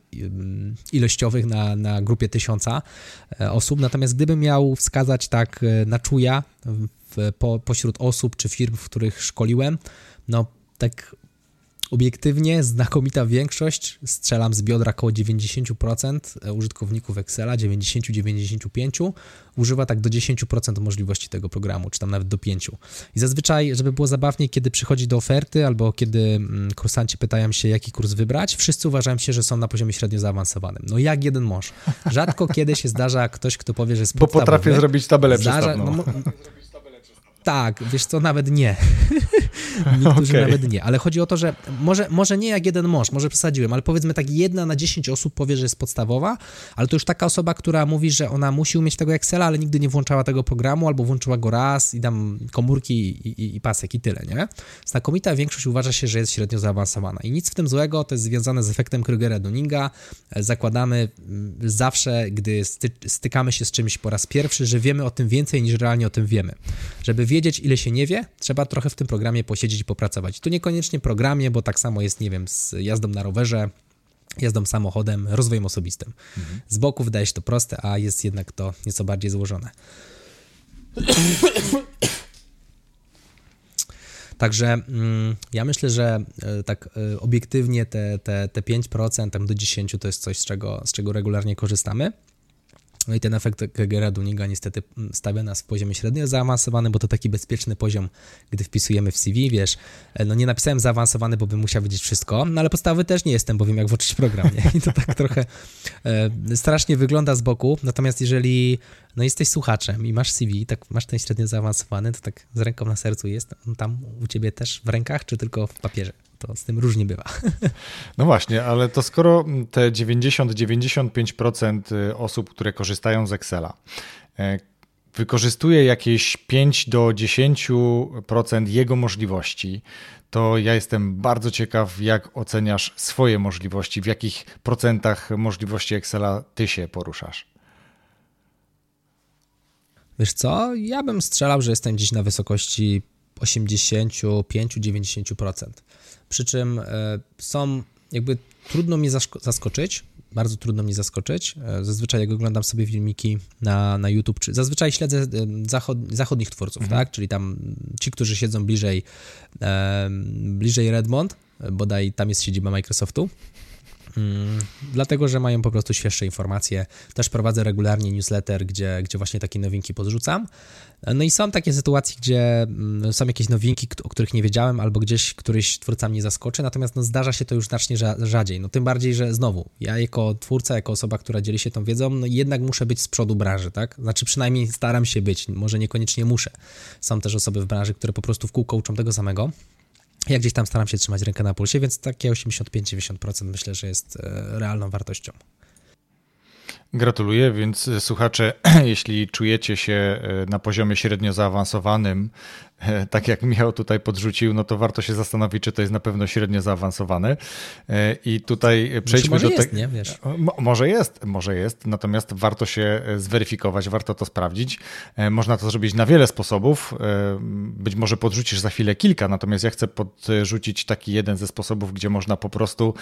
ilościowych na, na grupie tysiąca e, osób, natomiast gdybym miał wskazać tak na czuja w, po, pośród osób czy firm, w których szkoliłem, no tak Obiektywnie znakomita większość, strzelam z biodra około 90% e, użytkowników Excela, 90-95% używa tak do 10% możliwości tego programu, czy tam nawet do 5%. I zazwyczaj, żeby było zabawnie, kiedy przychodzi do oferty albo kiedy mm, kursanci pytają się, jaki kurs wybrać, wszyscy uważają się, że są na poziomie średnio zaawansowanym. No jak jeden mąż. Rzadko kiedy się zdarza ktoś, kto powie, że jest Bo potrafię zrobić tabelę zdarza, no, tak, wiesz co, nawet nie. Niektórzy okay. nawet nie, ale chodzi o to, że może, może nie jak jeden mąż, może przesadziłem, ale powiedzmy tak jedna na 10 osób powie, że jest podstawowa, ale to już taka osoba, która mówi, że ona musi umieć tego Excela, ale nigdy nie włączała tego programu, albo włączyła go raz i dam komórki i, i, i pasek i tyle, nie? Znakomita większość uważa się, że jest średnio zaawansowana i nic w tym złego, to jest związane z efektem Krugera-Dunninga. Zakładamy mm, zawsze, gdy sty, stykamy się z czymś po raz pierwszy, że wiemy o tym więcej niż realnie o tym wiemy. Żeby wiedzieć, ile się nie wie, trzeba trochę w tym programie posiedzieć i popracować. Tu niekoniecznie programie, bo tak samo jest, nie wiem, z jazdą na rowerze, jazdą samochodem, rozwojem osobistym. Mhm. Z boku wydaje się to proste, a jest jednak to nieco bardziej złożone. Także mm, ja myślę, że e, tak e, obiektywnie te, te, te 5%, tam do 10% to jest coś, z czego, z czego regularnie korzystamy. No i ten efekt Gegera-Duniga niestety mm, stawia nas w poziomie średnio zaawansowany, bo to taki bezpieczny poziom, gdy wpisujemy w CV, wiesz, e, no nie napisałem zaawansowany, bo bym musiał wiedzieć wszystko, no ale podstawy też nie jestem, bo wiem jak włączyć program, nie? I to tak trochę e, strasznie wygląda z boku, natomiast jeżeli no jesteś słuchaczem i masz CV, tak masz ten średnio zaawansowany, to tak z ręką na sercu jest, on tam u ciebie też w rękach, czy tylko w papierze? to z tym różnie bywa. No właśnie, ale to skoro te 90-95% y, osób, które korzystają z Excela, e, wykorzystuje jakieś 5 do 10% jego możliwości, to ja jestem bardzo ciekaw, jak oceniasz swoje możliwości, w jakich procentach możliwości Excela ty się poruszasz. Wiesz co, ja bym strzelał, że jestem gdzieś na wysokości 85-90%. Przy czym e, są jakby trudno mnie zaskoczyć, bardzo trudno mnie zaskoczyć. E, zazwyczaj jak oglądam sobie filmiki na, na YouTube, czy zazwyczaj śledzę e, zachod, zachodnich twórców, mhm. tak? Czyli tam ci, którzy siedzą bliżej, e, bliżej Redmond, bodaj tam jest siedziba Microsoftu, Mm, dlatego, że mają po prostu świeższe informacje. Też prowadzę regularnie newsletter, gdzie, gdzie właśnie takie nowinki podrzucam. No i są takie sytuacje, gdzie mm, są jakieś nowinki, o których nie wiedziałem, albo gdzieś któryś twórca mnie zaskoczy, natomiast no, zdarza się to już znacznie rzadziej. No tym bardziej, że znowu, ja jako twórca, jako osoba, która dzieli się tą wiedzą, no jednak muszę być z przodu branży, tak? Znaczy przynajmniej staram się być, może niekoniecznie muszę. Są też osoby w branży, które po prostu w kółko uczą tego samego. Ja gdzieś tam staram się trzymać rękę na pulsie, więc takie 85-90% myślę, że jest e, realną wartością. Gratuluję, więc słuchacze, jeśli czujecie się na poziomie średnio zaawansowanym, tak jak Michał tutaj podrzucił, no to warto się zastanowić, czy to jest na pewno średnio zaawansowane. I tutaj przejdźmy może do tego. Nie, wiesz. Może jest, może jest, natomiast warto się zweryfikować, warto to sprawdzić. Można to zrobić na wiele sposobów. Być może podrzucisz za chwilę kilka, natomiast ja chcę podrzucić taki jeden ze sposobów, gdzie można po prostu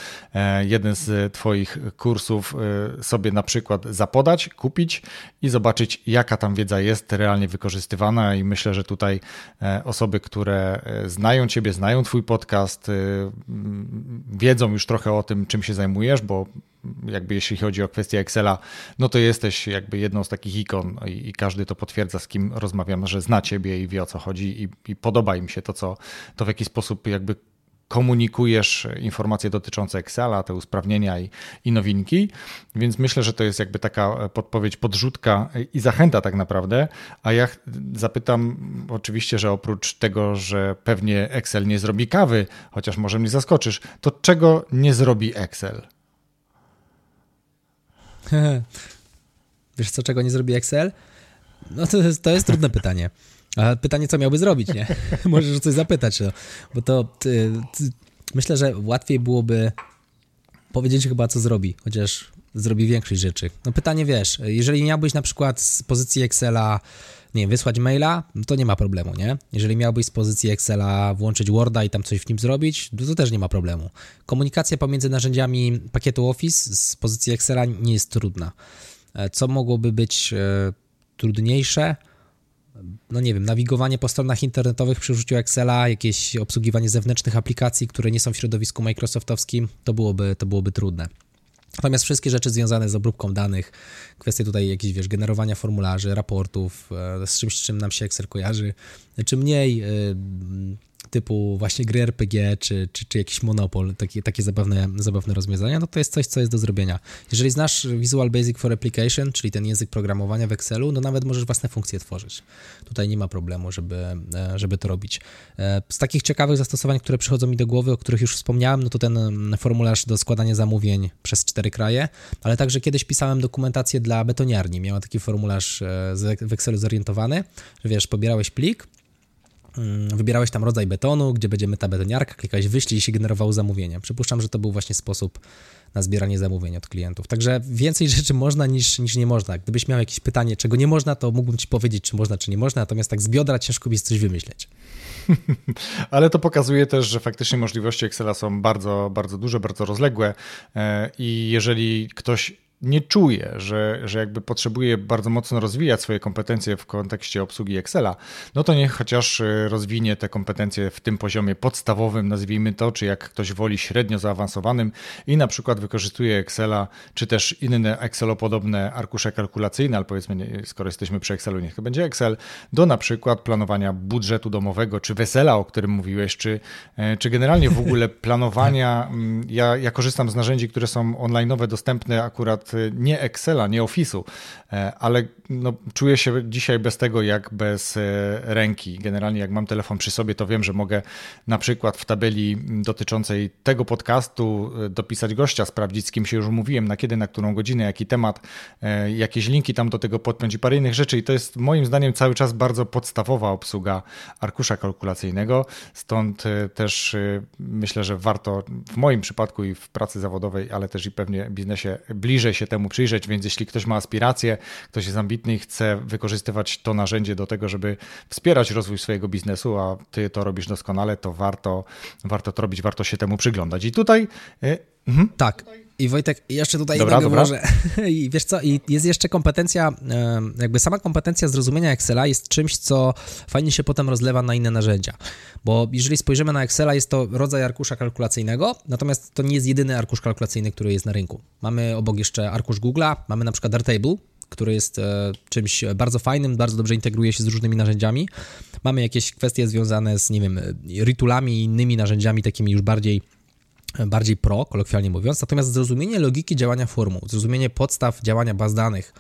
jeden z Twoich kursów sobie na przykład zapodać, kupić i zobaczyć, jaka tam wiedza jest realnie wykorzystywana. I myślę, że tutaj E, osoby, które e, znają Ciebie, znają Twój podcast, e, wiedzą już trochę o tym, czym się zajmujesz, bo jakby jeśli chodzi o kwestię Excela, no to jesteś jakby jedną z takich ikon i każdy to potwierdza, z kim rozmawiam, że zna Ciebie i wie o co chodzi i, i podoba im się to, co, to w jaki sposób jakby komunikujesz informacje dotyczące Excela, te usprawnienia i, i, nowinki, więc myślę, że to jest jakby taka podpowiedź, podrzutka i zachęta tak naprawdę, a ja zapytam oczywiście, że oprócz tego, że pewnie Excel nie zrobi kawy, chociaż może mnie zaskoczysz, to czego nie zrobi Excel? Wiesz co, czego nie zrobi Excel? No to to jest trudne pytanie. A pytanie, co miałby zrobić, nie? Możesz coś zapytać, no. bo to ty, ty, myślę, że łatwiej byłoby powiedzieć chyba, co zrobi, chociaż zrobi większość rzeczy. No pytanie, wiesz, jeżeli miałbyś na przykład z pozycji Excela, nie wiem, wysłać maila, no to nie ma problemu, nie? Jeżeli miałbyś z pozycji Excela włączyć Worda i tam coś w nim zrobić, to, to też nie ma problemu. Komunikacja pomiędzy narzędziami pakietu Office z pozycji Excela nie jest trudna. E, co mogłoby być e, trudniejsze? No nie wiem, nawigowanie po stronach internetowych przy użyciu Excela, jakieś obsługiwanie zewnętrznych aplikacji, które nie są w środowisku Microsoftowskim, to byłoby, to byłoby trudne. Natomiast wszystkie rzeczy związane z obróbką danych, kwestie tutaj jakieś, wiesz, generowania formularzy, raportów, e, z czymś, czym nam się Excel kojarzy, czy mniej e, typu właśnie gry RPG, czy, czy, czy jakiś Monopol, takie, takie zabawne, zabawne rozwiązania, no to jest coś, co jest do zrobienia. Jeżeli znasz Visual Basic for Application, czyli ten język programowania w Excelu, no nawet możesz własne funkcje tworzyć. Tutaj nie ma problemu, żeby, e, żeby to robić. E, z takich ciekawych zastosowań, które przychodzą mi do głowy, o których już wspomniałem, no to ten mm, formularz do składania zamówień przez cztery kraje, ale także kiedyś pisałem dokumentację dla betoniarni. Miała taki formularz e, w Excelu zorientowany, że wiesz, pobierałeś plik, wybierałeś tam rodzaj betonu, gdzie będzie ta betoniarka, klikałeś wyślij i się generowało zamówienie. Przypuszczam, że to był właśnie sposób na zbieranie zamówień od klientów. Także więcej rzeczy można niż, niż nie można. Gdybyś miał jakieś pytanie, czego nie można, to mógłbym ci powiedzieć, czy można, czy nie można, natomiast tak z biodra ciężko jest coś wymyśleć. Ale to pokazuje też, że faktycznie możliwości Excela są bardzo, bardzo duże, bardzo rozległe e, i jeżeli ktoś nie czuje, że, że jakby potrzebuje bardzo mocno rozwijać swoje kompetencje w kontekście obsługi Excela, no to niech chociaż y, rozwinie te kompetencje w tym poziomie podstawowym, nazwijmy to, czy jak ktoś woli średnio zaawansowanym i na przykład wykorzystuje Excela, czy też inne Excelo-podobne arkusze kalkulacyjne, ale powiedzmy, skoro jesteśmy przy Excelu, niech to będzie Excel, do na przykład planowania budżetu domowego, czy wesela, o którym mówiłeś, czy, e, czy generalnie w ogóle planowania. Ja, ja korzystam z narzędzi, które są online'owe, dostępne akurat nie Excela, nie Office'u, e, ale no, czuję się dzisiaj bez tego jak bez e, ręki. Generalnie jak mam telefon przy sobie, to wiem, że mogę na przykład w tabeli dotyczącej tego podcastu e, dopisać gościa, sprawdzić z kim się już umówiłem, na kiedy, na którą godzinę, jaki temat, jakieś linki tam do tego podpiąć i parę innych rzeczy i to jest moim zdaniem cały czas bardzo podstawowa obsługa arkusza kalkulacyjnego, stąd też myślę, że warto w moim przypadku i w pracy zawodowej, ale też i pewnie biznesie bliżej się temu przyjrzeć, więc jeśli ktoś ma aspiracje, ktoś jest ambitny i chce wykorzystywać to narzędzie do tego, żeby wspierać rozwój swojego biznesu, a ty to robisz doskonale, to warto, warto to robić, warto się temu przyglądać. I tutaj... Yy, mhm. Tak. I Wojtek, jeszcze tutaj dobra, dobra. I wiesz co, i jest jeszcze kompetencja, jakby sama kompetencja zrozumienia Excela jest czymś, co fajnie się potem rozlewa na inne narzędzia. Bo jeżeli spojrzymy na Excela, jest to rodzaj arkusza kalkulacyjnego, natomiast to nie jest jedyny arkusz kalkulacyjny, który jest na rynku. Mamy obok jeszcze arkusz Google'a, mamy na przykład Dartable, który jest e, czymś bardzo fajnym, bardzo dobrze integruje się z różnymi narzędziami. Mamy jakieś kwestie związane z, nie wiem, rytulami i innymi narzędziami takimi już bardziej bardziej pro, kolokwialnie mówiąc, natomiast zrozumienie logiki działania formuł, zrozumienie podstaw działania baz danych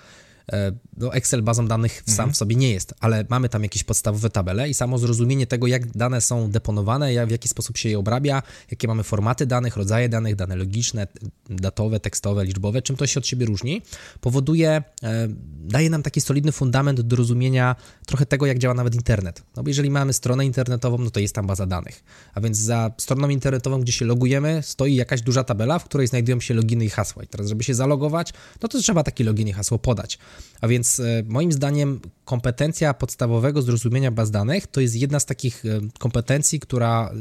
no Excel bazą danych sam mhm. w sobie nie jest, ale mamy tam jakieś podstawowe tabele i samo zrozumienie tego, jak dane są deponowane, w jaki sposób się je obrabia, jakie mamy formaty danych, rodzaje danych, dane logiczne, datowe, tekstowe, liczbowe, czym to się od siebie różni, powoduje, e, daje nam taki solidny fundament do rozumienia trochę tego, jak działa nawet internet. No bo jeżeli mamy stronę internetową, no to jest tam baza danych. A więc za stroną internetową, gdzie się logujemy, stoi jakaś duża tabela, w której znajdują się loginy i hasła. I teraz, żeby się zalogować, no to trzeba taki login i hasło podać. A więc e, moim zdaniem kompetencja podstawowego zrozumienia baz danych to jest jedna z takich e, kompetencji, która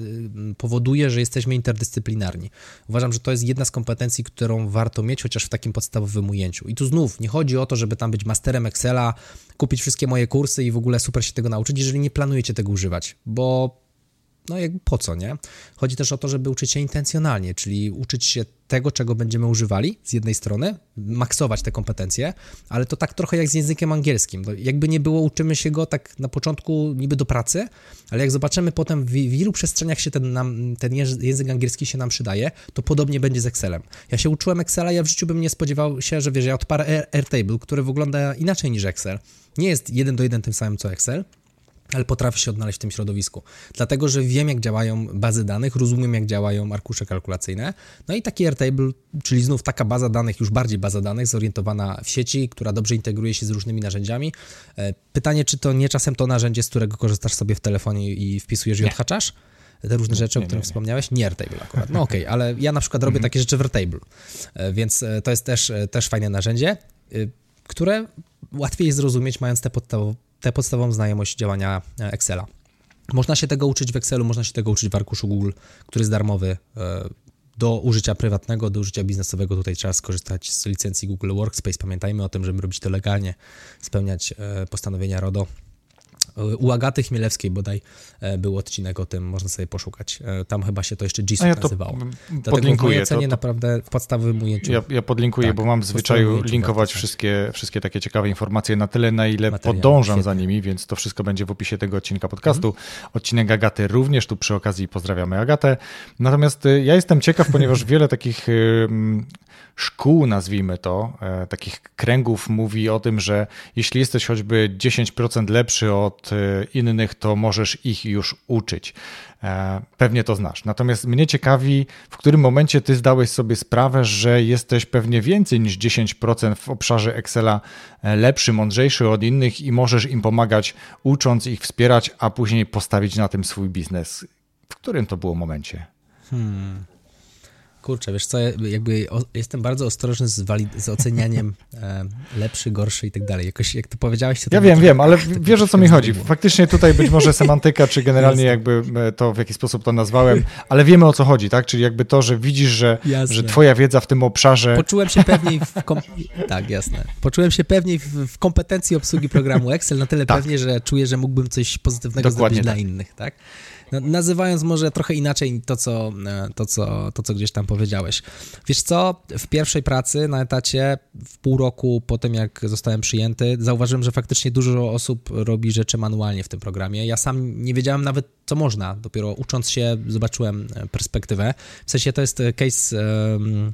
e, powoduje, że jesteśmy interdyscyplinarni. Uważam, że to jest jedna z kompetencji, którą warto mieć chociaż w takim podstawowym ujęciu. I tu znów nie chodzi o to, żeby tam być masterem Excela, kupić wszystkie moje kursy i w ogóle super się tego nauczyć, jeżeli nie planujecie tego używać, bo no jakby po co, nie? Chodzi też o to, żeby uczyć się intencjonalnie, czyli uczyć się tego, czego będziemy używali z jednej strony, maksować te kompetencje, ale to tak trochę jak z językiem angielskim. jakby nie było, uczymy się go tak na początku niby do pracy, ale jak zobaczymy potem w, w ilu przestrzeniach się ten, nam, ten język angielski się nam przydaje, to podobnie będzie z Excelem. Ja się uczyłem Excela, ja w życiu bym nie spodziewał się, że wiesz, ja odparę Airtable, który wygląda inaczej niż Excel. Nie jest jeden do jeden tym samym co Excel, ale potrafię się odnaleźć w tym środowisku. Dlatego, że wiem, jak działają bazy danych, rozumiem, jak działają arkusze kalkulacyjne. No i taki Airtable, czyli znów taka baza danych, już bardziej baza danych, zorientowana w sieci, która dobrze integruje się z różnymi narzędziami. E, pytanie, czy to nie czasem to narzędzie, z którego korzystasz sobie w telefonie i wpisujesz i odhaczasz? te różne rzeczy, nie, o których nie, wspomniałeś? Nie Airtable akurat. No okej, okay, ale ja na przykład robię mhm. takie rzeczy w Airtable, e, więc e, to jest też, też fajne narzędzie, które łatwiej zrozumieć, mając te podstawowe tę podstawową znajomość działania e, Excela. Można się tego uczyć w Excelu, można się tego uczyć w arkuszu Google, który jest darmowy. E, do użycia prywatnego, do użycia biznesowego tutaj trzeba skorzystać z licencji Google Workspace. Pamiętajmy o tym, żeby robić to legalnie, spełniać e, postanowienia RODO. U Agaty Chmielewskiej bodaj e, był odcinek o tym, można sobie poszukać. E, tam chyba się to jeszcze GIS ja nazywało. Podlinkuję. Dlatego w to, naprawdę w podstawowym ujęciu. Ja, ja podlinkuję, tak, bo mam w zwyczaju linkować wszystkie, wszystkie takie ciekawe informacje na tyle, na ile Materiał, podążam świetnie. za nimi, więc to wszystko będzie w opisie tego odcinka podcastu. Mhm. Odcinek Agaty również, tu przy okazji pozdrawiamy Agatę. Natomiast y, ja jestem ciekaw, ponieważ wiele takich szkół, nazwijmy to, e, takich kręgów mówi o tym, że jeśli jesteś choćby 10% lepszy od e, innych, to możesz ich już uczyć. E, pewnie to znasz. Natomiast mnie ciekawi, w którym momencie ty zdałeś sobie sprawę, że jesteś pewnie więcej niż 10% w obszarze Excela lepszy, mądrzejszy od innych i możesz im pomagać, ucząc ich, wspierać, a później postawić na tym swój biznes. W którym to było momencie? Hmm. Kurczę, wiesz co, jakby o, jestem bardzo ostrożny z, walid- z ocenianiem e, lepszy, gorszy i tak dalej. Jakoś jak to powiedziałeś... To ja wiem, wiem, ale wiesz o co mi chodzi. Faktycznie tutaj być może semantyka, czy generalnie jakby e, to, w jaki sposób to nazwałem, ale wiemy o co chodzi, tak? Czyli jakby to, że widzisz, że, że twoja wiedza w tym obszarze... Poczułem się pewniej w... Kom... tak, jasne. Poczułem się pewniej w, w kompetencji obsługi programu Excel, na tyle tak. pewnie, że czuję, że mógłbym coś pozytywnego Dokładnie zrobić tak. dla innych, tak? No, nazywając może trochę inaczej to co, e, to, co, to, co gdzieś tam powiedziałeś. Wiesz co, w pierwszej pracy na etacie, w pół roku po tym, jak zostałem przyjęty, zauważyłem, że faktycznie dużo osób robi rzeczy manualnie w tym programie. Ja sam nie wiedziałem nawet, co można. Dopiero ucząc się, zobaczyłem e, perspektywę. W sensie to jest case um,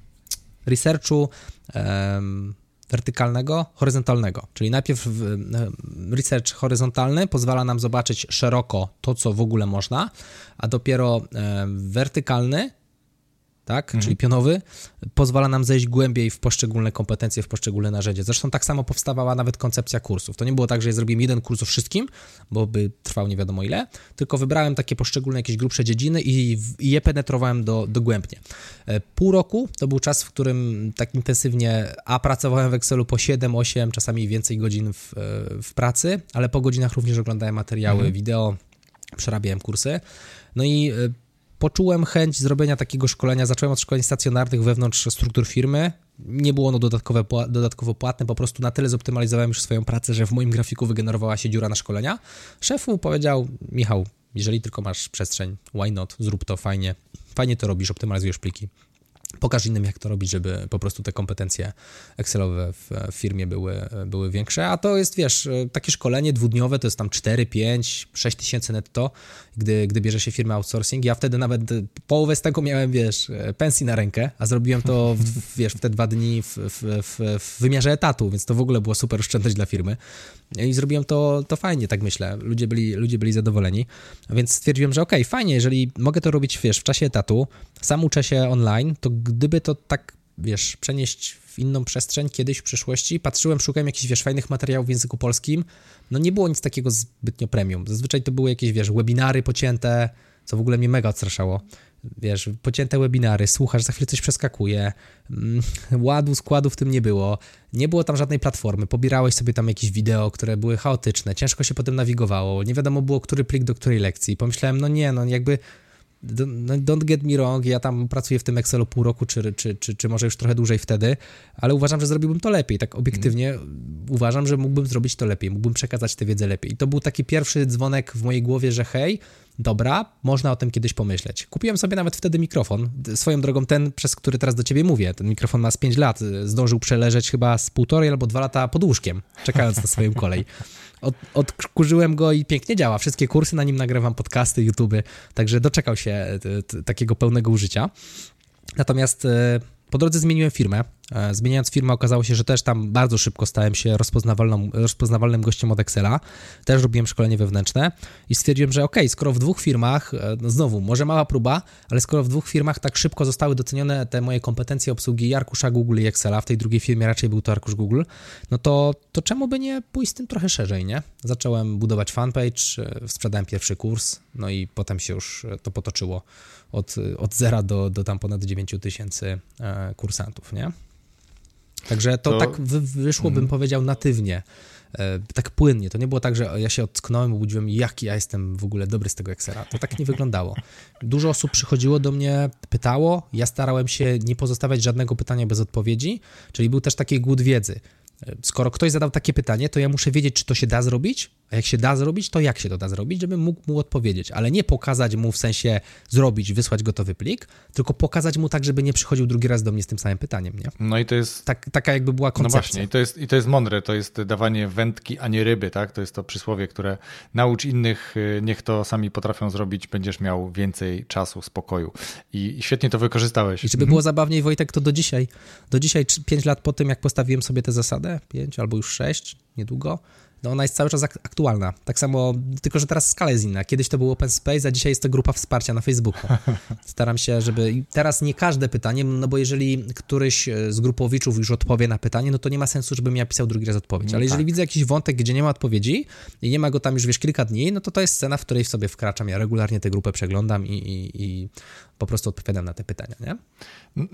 researchu. Um, wertykalnego, horyzontalnego. Czyli najpierw research horyzontalny pozwala nam zobaczyć szeroko to, co w ogóle można, a dopiero wertykalny tak, mhm. czyli pionowy, pozwala nam zejść głębiej w poszczególne kompetencje, w poszczególne narzędzia. Zresztą tak samo powstawała nawet koncepcja kursów. To nie było tak, że ja zrobiłem jeden kurs o wszystkim, bo by trwał nie wiadomo ile, tylko wybrałem takie poszczególne jakieś grubsze dziedziny i, i je penetrowałem do, dogłębnie. E, pół roku to był czas, w którym tak intensywnie, a pracowałem w Excelu po 7, 8, czasami więcej godzin w, e, w pracy, ale po godzinach również oglądałem materiały mhm. wideo, przerabiałem kursy. No i e, poczułem chęć zrobienia takiego szkolenia. Zacząłem od szkoleń stacjonarnych wewnątrz struktur firmy. Nie było ono dodatkowe, dodatkowo płatne, po prostu na tyle zoptymalizowałem już swoją pracę, że w moim grafiku wygenerowała się dziura na szkolenia. Szef mu powiedział, Michał, jeżeli tylko masz przestrzeń, why not, zrób to fajnie, fajnie to robisz, optymalizujesz pliki. Pokaż innym, jak to robić, żeby po prostu te kompetencje Excelowe w firmie były, były większe. A to jest, wiesz, takie szkolenie dwudniowe to jest tam 4, 5, 6 tysięcy netto, gdy, gdy bierze się firmę outsourcing. Ja wtedy nawet połowę z tego miałem, wiesz, pensji na rękę, a zrobiłem to, w, wiesz, w te dwa dni w, w, w, wymiarze etatu, więc to w ogóle była super oszczędność dla firmy. I zrobiłem to, to fajnie, tak myślę. Ludzie byli, ludzie byli zadowoleni, więc stwierdziłem, że okej, okay, fajnie, jeżeli mogę to robić, wiesz, w czasie etatu, sam uczę się online, to gdyby to tak, wiesz, przenieść w inną przestrzeń kiedyś w przyszłości, patrzyłem, szukałem jakichś, wiesz, fajnych materiałów w języku polskim, no nie było nic takiego zbytnio premium. Zazwyczaj to były jakieś, wiesz, webinary pocięte, co w ogóle mnie mega odstraszało. Wiesz, pocięte webinary, słuchasz, za chwilę coś przeskakuje, mm, ładu, składu w tym nie było, nie było tam żadnej platformy, pobierałeś sobie tam jakieś wideo, które były chaotyczne, ciężko się potem nawigowało, nie wiadomo było, który plik do której lekcji. Pomyślałem, no nie, no jakby don't get me wrong, ja tam pracuję w tym Excelu pół roku, czy, czy, czy, czy może już trochę dłużej wtedy, ale uważam, że zrobiłbym to lepiej. Tak obiektywnie mm. uważam, że mógłbym zrobić to lepiej, mógłbym przekazać tę wiedzę lepiej. I to był taki pierwszy dzwonek w mojej głowie, że hej, dobra, można o tym kiedyś pomyśleć. Kupiłem sobie nawet wtedy mikrofon, swoją drogą ten, przez który teraz do ciebie mówię. Ten mikrofon ma z 5 lat, zdążył przeleżeć chyba z półtorej albo dwa lata pod łóżkiem, czekając na swoją kolej. Od, odkurzyłem go i pięknie działa. Wszystkie kursy na nim nagrywam, podcasty, YouTube, także doczekał się e, takiego pełnego użycia. Natomiast e, po drodze zmieniłem firmę. E, zmieniając firmę okazało się, że też tam bardzo szybko stałem się rozpoznawalnym gościem od Excela. Też robiłem szkolenie wewnętrzne i stwierdziłem, że ok, skoro w dwóch firmach, e, no znowu, może mała próba, ale skoro w dwóch firmach tak szybko zostały docenione te moje kompetencje obsługi arkusza Google i Excela, w tej drugiej firmie raczej był to arkusz Google, no to, to czemu by nie pójść z tym trochę szerzej, nie? Zacząłem budować fanpage, e, sprzedałem pierwszy kurs, no i potem się już to potoczyło od, od zera do, do tam ponad 9 tysięcy kursantów, nie? Także to, to... tak wy, wyszło, bym hmm. powiedział, natywnie, e, tak płynnie. To nie było tak, że ja się ocknąłem, obudziłem, jaki ja jestem w ogóle dobry z tego Excela. To tak nie wyglądało. Dużo osób przychodziło do mnie, pytało, ja starałem się nie pozostawiać żadnego pytania bez odpowiedzi, czyli był też taki głód wiedzy. E, skoro ktoś zadał takie pytanie, to ja muszę wiedzieć, czy to się da zrobić, a jak się da zrobić, to jak się to da zrobić, żebym mógł mu odpowiedzieć, ale nie pokazać mu w sensie zrobić, wysłać gotowy plik, tylko pokazać mu tak, żeby nie przychodził drugi raz do mnie z tym samym pytaniem, nie? No i to jest... Tak, taka jakby była koncepcja. No właśnie, i to, jest, i to jest mądre, to jest dawanie wędki, a nie ryby, tak? To jest to przysłowie, które naucz innych, y, niech to sami potrafią zrobić, będziesz miał więcej czasu, spokoju. I, i świetnie to wykorzystałeś. I żeby było zabawniej, Wojtek, to do dzisiaj, do dzisiaj, pięć lat po tym, jak postawiłem sobie tę zasadę, pięć albo już sześć, niedługo, no ona jest cały czas aktualna. Tak samo, tylko że teraz skala jest inna. Kiedyś to był open space, a dzisiaj jest to grupa wsparcia na Facebooku. Staram się, żeby... teraz nie każde pytanie, no bo jeżeli któryś e, z grupowiczów już odpowie na pytanie, no to nie ma sensu, żebym ja pisał drugi raz odpowiedź. Ale jeżeli tak. widzę jakiś wątek, gdzie nie ma odpowiedzi i nie ma go tam już, wiesz, kilka dni, no to to jest scena, w której sobie wkraczam. Ja regularnie tę grupę przeglądam i, i, i po prostu odpowiadam na te pytania, nie?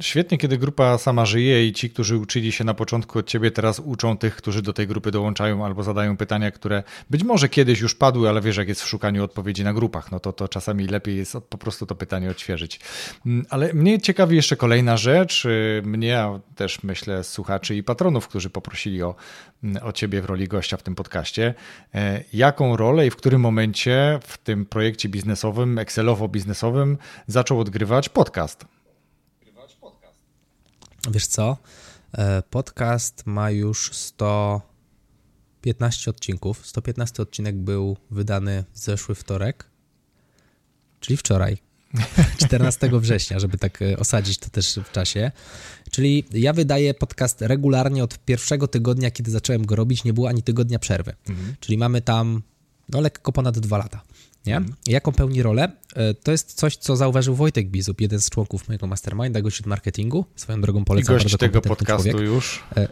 Świetnie, kiedy grupa sama żyje i ci, którzy uczyli się na początku od ciebie, teraz uczą tych, którzy do tej grupy dołączają albo zadają pytania, które być może kiedyś już padły, ale wiesz, jak jest w szukaniu odpowiedzi na grupach, no to, to czasami lepiej jest po prostu to pytanie odświeżyć. Mm, ale mnie ciekawi jeszcze kolejna rzecz, y, mnie, a też myślę słuchaczy i patronów, którzy poprosili o, mm, o ciebie w roli gościa w tym podcaście. E, jaką rolę i w którym momencie w tym projekcie biznesowym, Excelowo-biznesowym zaczął odgrywać podcast? Wiesz co? E, podcast ma już 115 odcinków. 115 odcinek był wydany w zeszły wtorek, czyli wczoraj. 14 września, żeby tak e, osadzić to też w czasie. Czyli ja wydaję podcast regularnie od pierwszego tygodnia, kiedy zacząłem go robić, nie było ani tygodnia przerwy. Mhm. Czyli mamy tam no, lekko ponad dwa lata nie? Mhm. Jaką pełni rolę? E, to jest coś, co zauważył Wojtek Bizub, jeden z członków mojego masterminda, gość od marketingu. Swoją drogą polecam I gość tego podcastu człowiek. już. E,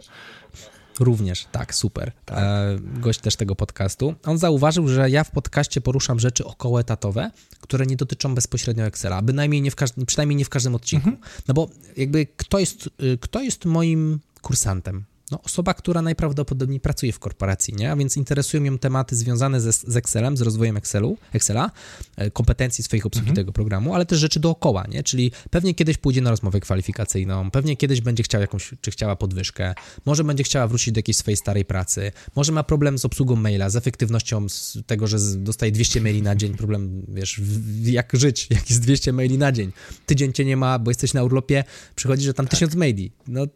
również, tak, super. Tak. E, gość też tego podcastu. On zauważył, że ja w podcaście poruszam rzeczy okołoetatowe, które nie dotyczą bezpośrednio Excela, bynajmniej nie w każdym, przynajmniej nie w każdym odcinku. Mhm. No bo jakby kto jest, y, kto jest moim kursantem? No, osoba, która najprawdopodobniej pracuje w korporacji, nie? A więc interesują ją tematy związane ze, z Excelem, z rozwojem Excelu, Excela, e, kompetencji swoich obsługi mhm. tego programu, ale też rzeczy dookoła, nie? Czyli pewnie kiedyś pójdzie na rozmowę kwalifikacyjną, pewnie kiedyś będzie chciał jakąś, czy chciała podwyżkę, może będzie chciała wrócić do jakiejś swojej starej pracy, może ma problem z obsługą maila, z efektywnością z tego, że dostaje 200 maili na dzień, problem, wiesz, jak żyć, jak jest 200 maili na dzień. Tydzień cię nie ma, bo jesteś na urlopie, przychodzi, że tam tak. 1000 maili. No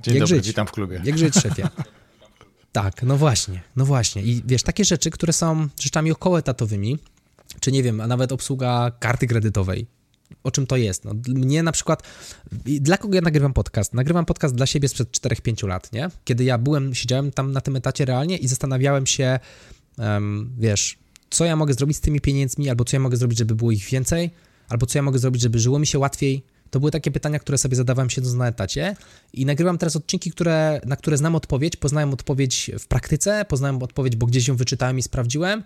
Dzień jak dobry, żyć? witam w klubie. Jak żyć, szefie? tak, no właśnie, no właśnie. I wiesz, takie rzeczy, które są rzeczami okołoetatowymi, czy nie wiem, a nawet obsługa karty kredytowej, o czym to jest. No, mnie na przykład, dla kogo ja nagrywam podcast? Nagrywam podcast dla siebie sprzed 4-5 lat, nie? Kiedy ja byłem, siedziałem tam na tym etacie realnie i zastanawiałem się, um, wiesz, co ja mogę zrobić z tymi pieniędzmi, albo co ja mogę zrobić, żeby było ich więcej, albo co ja mogę zrobić, żeby żyło mi się łatwiej, to były takie pytania, które sobie zadawałem siedząc na etacie. I nagrywam teraz odcinki, które, na które znam odpowiedź, poznałem odpowiedź w praktyce, poznałem odpowiedź, bo gdzieś ją wyczytałem i sprawdziłem,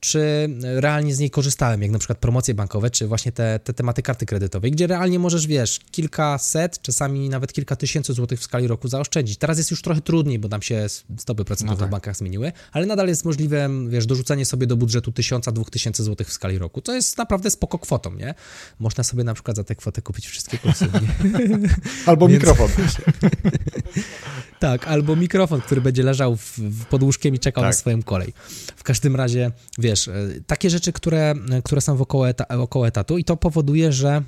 czy realnie z niej korzystałem, jak na przykład promocje bankowe, czy właśnie te, te tematy karty kredytowej, gdzie realnie możesz, wiesz, kilkaset, czasami nawet kilka tysięcy złotych w skali roku zaoszczędzić. Teraz jest już trochę trudniej, bo tam się stopy procentowe no tak. w bankach zmieniły, ale nadal jest możliwe, wiesz, dorzucenie sobie do budżetu tysiąca, dwóch tysięcy złotych w skali roku, co jest naprawdę spoko kwotą, nie? Można sobie na przykład za tę kwotę kupić wszystkie kursy. Albo Więc... mikrofon. tak, albo mikrofon, który będzie leżał w, w pod łóżkiem i czekał tak. na swoją kolej. W każdym razie, wiesz, e, takie rzeczy, które, które są wokoło, eta, wokoło etatu i to powoduje, że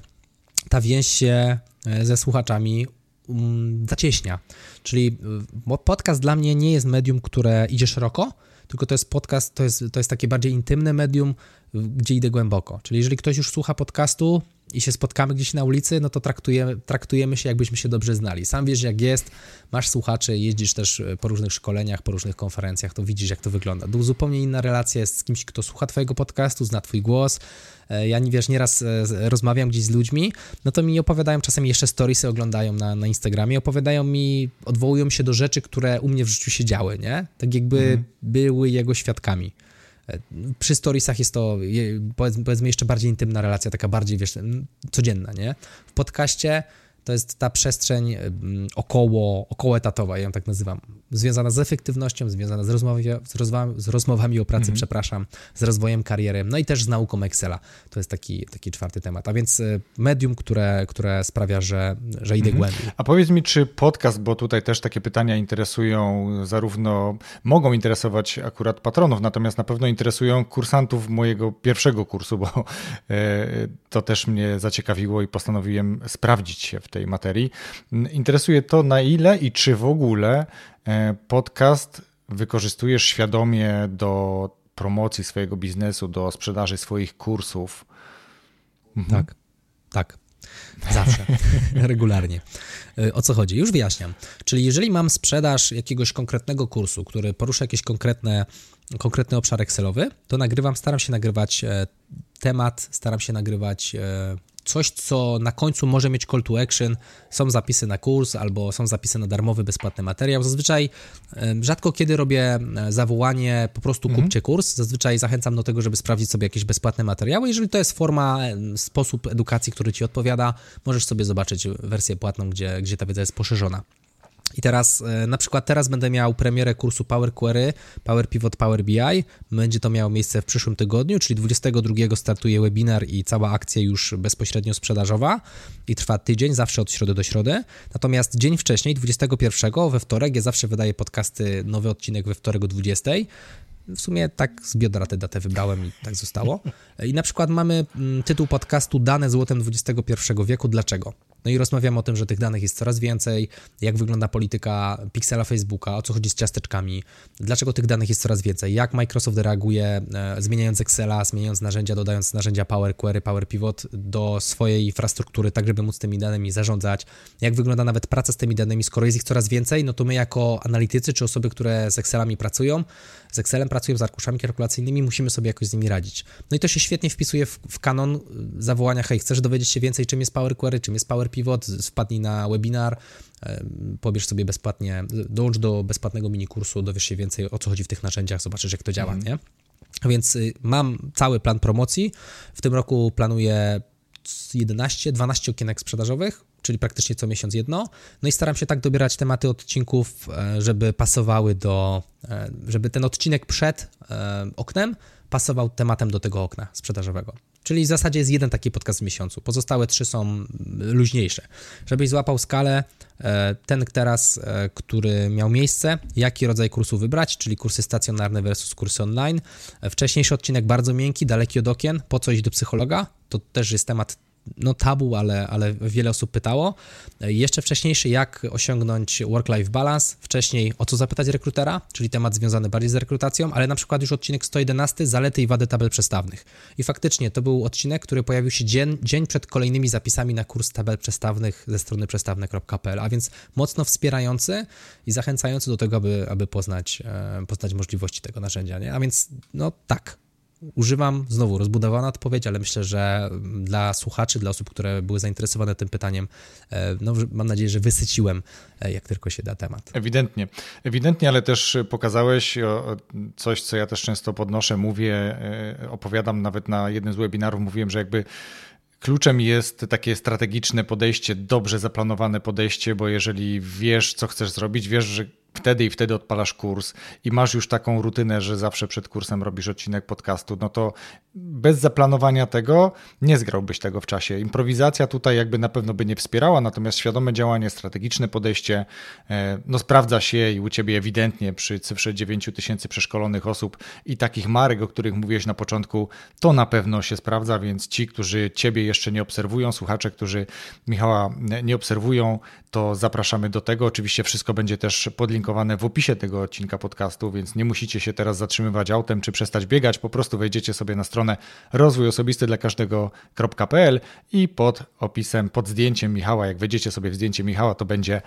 ta więź się e, ze słuchaczami um, zacieśnia. Czyli e, podcast dla mnie nie jest medium, które idzie szeroko, tylko to jest podcast, to jest, to jest takie bardziej intymne medium, gdzie idę głęboko. Czyli jeżeli ktoś już słucha podcastu, i się spotkamy gdzieś na ulicy, no to traktujemy, traktujemy się, jakbyśmy się dobrze znali. Sam wiesz, jak jest, masz słuchaczy, jeździsz też e, po różnych szkoleniach, po różnych konferencjach, to widzisz, jak to wygląda. To zupełnie inna relacja jest z kimś, kto słucha Twojego podcastu, zna Twój głos. E, ja, nie wiesz, nieraz e, rozmawiam gdzieś z ludźmi, no to mi opowiadają, czasami jeszcze storiesy oglądają na, na Instagramie, opowiadają mi, odwołują się do rzeczy, które u mnie w życiu się działy, nie? Tak jakby mhm. były jego świadkami. Przy storiesach jest to, powiedzmy, jeszcze bardziej intymna relacja, taka bardziej, wiesz, codzienna, nie? W podcaście to jest ta przestrzeń około, około etatowa, ja ją tak nazywam, związana z efektywnością, związana z, rozmowie, z, rozmowami, z rozmowami o pracy, mhm. przepraszam, z rozwojem kariery, no i też z nauką Excela. To jest taki, taki czwarty temat. A więc y, medium, które, które sprawia, że, że idę mhm. głębiej. A powiedz mi, czy podcast, bo tutaj też takie pytania interesują zarówno, mogą interesować akurat patronów, natomiast na pewno interesują kursantów mojego pierwszego kursu, bo e, to też mnie zaciekawiło i postanowiłem sprawdzić się w tej materii. Interesuje to, na ile i czy w ogóle e, podcast wykorzystujesz świadomie do promocji swojego biznesu, do sprzedaży swoich kursów. Mhm. Tak, tak. Zawsze, regularnie. E, o co chodzi? Już wyjaśniam. Czyli jeżeli mam sprzedaż jakiegoś konkretnego kursu, który porusza jakiś konkretne, konkretny obszar Excelowy, to nagrywam, staram się nagrywać e, temat, staram się nagrywać coś, co na końcu może mieć call to action, są zapisy na kurs albo są zapisy na darmowy, bezpłatny materiał. Zazwyczaj rzadko kiedy robię e, zawołanie po prostu mhm. kupcie kurs. Zazwyczaj zachęcam do tego, żeby sprawdzić sobie jakieś bezpłatne materiały. Jeżeli to jest forma, sposób edukacji, który Ci odpowiada, możesz sobie zobaczyć wersję płatną, gdzie, gdzie ta wiedza jest poszerzona. I teraz, e, na przykład teraz będę miał premierę kursu Power Query, Power Pivot, Power BI. Będzie to miało miejsce w przyszłym tygodniu, czyli 22 startuje webinar i cała akcja już bezpośrednio sprzedażowa i trwa tydzień, zawsze od środy do środy. Natomiast dzień wcześniej, 21 we wtorek, ja zawsze wydaję podcasty, nowy odcinek we wtorek o 20. W sumie tak z biodra tę datę wybrałem i tak zostało. I na przykład mamy mm, tytuł podcastu Dane złotem XXI wieku. Dlaczego? No i rozmawiamy o tym, że tych danych jest coraz więcej, jak wygląda polityka Pixela Facebooka, o co chodzi z ciasteczkami, dlaczego tych danych jest coraz więcej, jak Microsoft reaguje, e, zmieniając Excela, zmieniając narzędzia, dodając narzędzia Power Query, Power Pivot do swojej infrastruktury, tak żeby móc tymi danymi zarządzać, jak wygląda nawet praca z tymi danymi, skoro jest ich coraz więcej, no to my jako analitycy, czy osoby, które z Excelami pracują, z Excelem pracują, z arkuszami kalkulacyjnymi, musimy sobie jakoś z nimi radzić. No i to się świetnie wpisuje w, w kanon zawołania, hej, chcesz dowiedzieć się więcej, czym jest Power Query, czym jest Power Pivot, wpadnij na webinar, pobierz sobie bezpłatnie, dołącz do bezpłatnego mini kursu, dowiesz się więcej o co chodzi w tych narzędziach, zobaczysz jak to działa, mm. nie? Więc y, mam cały plan promocji. W tym roku planuję 11, 12 okienek sprzedażowych czyli praktycznie co miesiąc jedno. No i staram się tak dobierać tematy odcinków, e, żeby pasowały do, e, żeby ten odcinek przed e, oknem pasował tematem do tego okna sprzedażowego. Czyli w zasadzie jest jeden taki podcast w miesiącu. Pozostałe trzy są luźniejsze. Żebyś złapał skalę, ten teraz, który miał miejsce, jaki rodzaj kursu wybrać, czyli kursy stacjonarne versus kursy online. Wcześniejszy odcinek bardzo miękki, daleki od okien, po co iść do psychologa, to też jest temat no tabu, ale, ale wiele osób pytało. Jeszcze wcześniejszy, jak osiągnąć work-life balance. Wcześniej, o co zapytać rekrutera, czyli temat związany bardziej z rekrutacją, ale na przykład już odcinek 111, zalety i wady tabel przestawnych. I faktycznie to był odcinek, który pojawił się dzień, dzień przed kolejnymi zapisami na kurs tabel przestawnych ze strony przestawne.pl, a więc mocno wspierający i zachęcający do tego, aby, aby poznać, e, poznać możliwości tego narzędzia. Nie? A więc, no tak, używam, znowu rozbudowana odpowiedź, ale myślę, że dla słuchaczy, dla osób, które były zainteresowane tym pytaniem, e, no, mam nadzieję, że wysyciłem e, jak tylko się da temat. Ewidentnie, ewidentnie, ale też pokazałeś coś, co ja też często podnoszę, mówię, e, opowiadam nawet na jednym z webinarów, mówiłem, że jakby Kluczem jest takie strategiczne podejście, dobrze zaplanowane podejście, bo jeżeli wiesz, co chcesz zrobić, wiesz, że wtedy i wtedy odpalasz kurs i masz już taką rutynę, że zawsze przed kursem robisz odcinek podcastu, no to bez zaplanowania tego nie zgrałbyś tego w czasie. Improwizacja tutaj jakby na pewno by nie wspierała, natomiast świadome działanie, strategiczne podejście e, no sprawdza się i u Ciebie ewidentnie przy cyfrze 9 tysięcy przeszkolonych osób i takich marek, o których mówiłeś na początku, to na pewno się sprawdza, więc ci, którzy Ciebie jeszcze nie obserwują, słuchacze, którzy Michała nie obserwują, to zapraszamy do tego. Oczywiście wszystko będzie też podlinkowane w opisie tego odcinka podcastu, więc nie musicie się teraz zatrzymywać autem czy przestać biegać, po prostu wejdziecie sobie na stronę rozwój osobisty dla każdego.pl i pod opisem, pod zdjęciem Michała, jak wejdziecie sobie w zdjęcie Michała, to będzie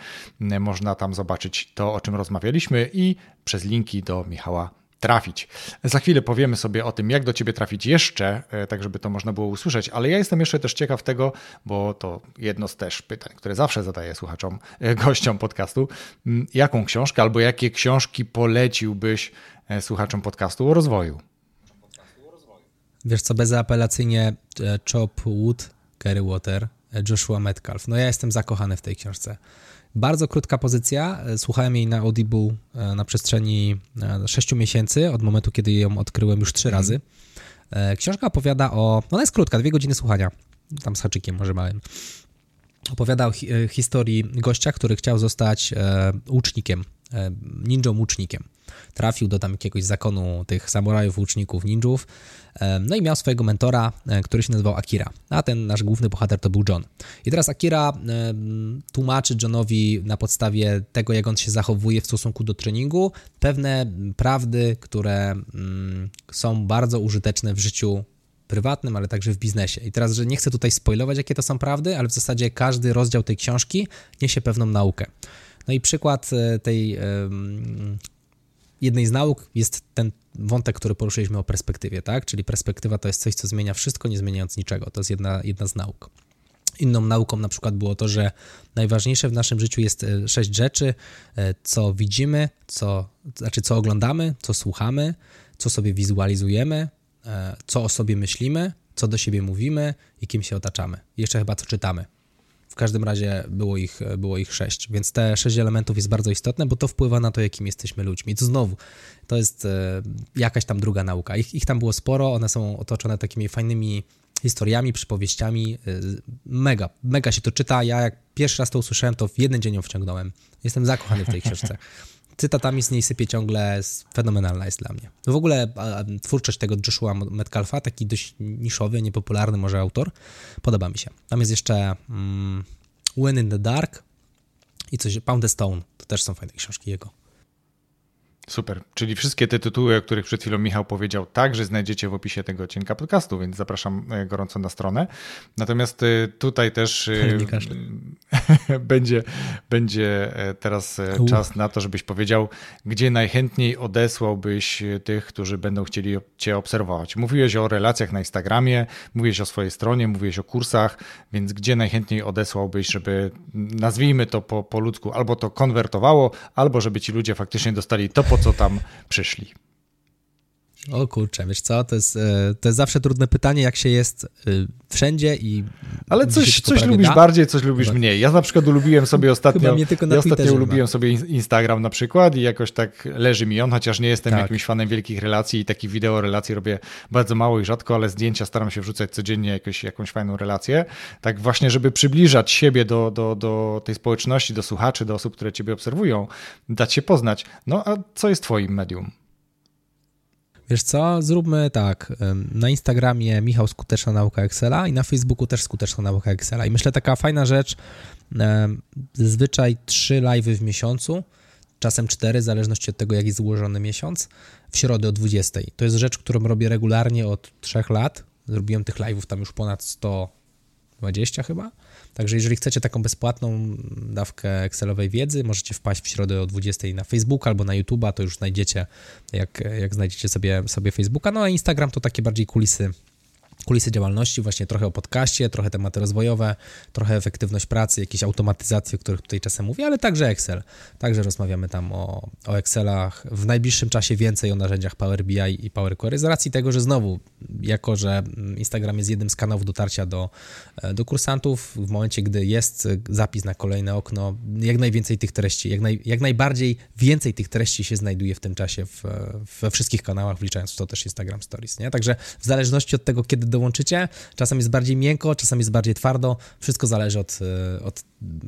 można tam zobaczyć to, o czym rozmawialiśmy i przez linki do Michała trafić. Za chwilę powiemy sobie o tym, jak do ciebie trafić jeszcze, e, tak żeby to można było usłyszeć, ale ja jestem jeszcze też ciekaw tego, bo to jedno z też pytań, które zawsze zadaję słuchaczom, e, gościom podcastu, mm, jaką książkę albo jakie książki poleciłbyś e, słuchaczom podcastu o rozwoju? Wiesz co, bezapelacyjnie Chop Wood, Gary Water, Joshua Metcalf. No ja jestem zakochany w tej książce. Bardzo krótka pozycja. Słuchałem jej na Audible e, na przestrzeni 6 e, miesięcy, od momentu, kiedy ją odkryłem już trzy mhm. razy. E, książka opowiada o. Ona jest krótka, dwie godziny słuchania. Tam z haczykiem, może małym. Opowiada o hi historii gościa, który chciał zostać e, łucznikiem, ninją łucznikiem trafił do tam jakiegoś zakonu tych samurajów, łuczników, ninjów, no i miał swojego mentora, e, który się nazywał Akira, a ten nasz główny bohater to był John. I teraz Akira tłumaczy Johnowi na podstawie tego, jak on się zachowuje w stosunku do treningu, pewne prawdy, które mm, są bardzo użyteczne w życiu prywatnym, ale także w biznesie. I teraz, że nie chcę tutaj spoilować, jakie to są prawdy, ale w zasadzie każdy rozdział tej książki niesie pewną naukę. No i przykład e, tej jednej z nauk jest ten wątek, który poruszyliśmy o perspektywie, tak? Czyli perspektywa to jest coś, co zmienia wszystko, nie zmieniając niczego. To jest jedna, jedna z nauk. Inną nauką na przykład było to, że najważniejsze w naszym życiu jest e, sześć rzeczy, e, co widzimy, co, znaczy co oglądamy, co słuchamy, co sobie wizualizujemy, co o sobie myślimy, co do siebie mówimy i kim się otaczamy. Jeszcze chyba co czytamy. W każdym razie było ich, było ich sześć, więc te sześć elementów jest bardzo istotne, bo to wpływa na to, jakim jesteśmy ludźmi. To znowu, to jest e, jakaś tam druga nauka. Ich, ich tam było sporo, one są otoczone takimi fajnymi historiami, przypowieściami. E, mega, mega się to czyta. Ja jak pierwszy raz to usłyszałem, to w jeden dzień ją wciągnąłem. Jestem zakochany w tej książce. cytatami z niej sypie ciągle, fenomenalna jest dla mnie. W ogóle twórczość tego Joshua Metcalfa, taki dość niszowy, niepopularny może autor, podoba mi się. Tam jest jeszcze mm, Win in the Dark i coś, Pound the Stone, to też są fajne książki jego. Super. Czyli wszystkie te tytuły, o których przed chwilą Michał powiedział, także znajdziecie w opisie tego odcinka podcastu, więc zapraszam e, gorąco na stronę. Natomiast e, tutaj też e, będzie, będzie teraz czas na to, żebyś powiedział, gdzie najchętniej odesłałbyś tych, którzy będą chcieli Cię obserwować. Mówiłeś o relacjach na Instagramie, mówiłeś o swojej stronie, mówiłeś o kursach, więc gdzie najchętniej odesłałbyś, żeby nazwijmy to po, po ludzku, albo to konwertowało, albo żeby ci ludzie faktycznie dostali to, po co tam przyszli. O kurczę, wiesz co, to jest, e, to jest zawsze trudne pytanie, jak się jest e, wszędzie i... Ale coś, coś lubisz da? bardziej, coś lubisz Chyba. mniej. Ja na przykład ulubiłem sobie ostatnio... ja ostatnio ulubiłem sobie Instagram na przykład i jakoś tak leży mi on, chociaż nie jestem tak. jakimś fanem wielkich relacji i takich wideo relacji robię bardzo mało i rzadko, ale zdjęcia staram się wrzucać codziennie jakoś, jakąś fajną relację. Tak właśnie, żeby przybliżać siebie do, do, do tej społeczności, do słuchaczy, do osób, które ciebie obserwują, dać się poznać. No a co jest twoim medium? Wiesz co, zróbmy tak. Na Instagramie Michał Skuteczna Nauka Excela i na Facebooku też Skuteczna Nauka Excela. I myślę, taka fajna rzecz, zazwyczaj trzy live'y w miesiącu, czasem cztery, w zależności od tego, jak jest złożony miesiąc, w środę o 20. To jest rzecz, którą robię regularnie od trzech lat. Zrobiłem tych live'ów tam już ponad 120 chyba. Także jeżeli chcecie taką bezpłatną dawkę Excelowej wiedzy, możecie wpaść w środę o 20 na Facebook albo na YouTube'a, to już znajdziecie, jak, jak znajdziecie sobie, sobie Facebooka. No a Instagram to takie bardziej kulisy kulisy działalności, właśnie trochę o podcaście, trochę tematy rozwojowe, trochę efektywność pracy, jakieś automatyzacje, o których tutaj czasem mówię, ale także Excel. Także rozmawiamy tam o, o Excelach. W najbliższym czasie więcej o narzędziach Power BI i Power Query z racji tego, że znowu, jako że Instagram jest jednym z kanałów dotarcia do, do kursantów, w momencie, gdy jest zapis na kolejne okno, jak najwięcej tych treści, jak, naj, jak najbardziej więcej tych treści się znajduje w tym czasie w, we wszystkich kanałach, wliczając w to też Instagram Stories. Nie? Także w zależności od tego, kiedy dołączycie. Czasem jest bardziej miękko, czasem jest bardziej twardo. Wszystko zależy od, e, od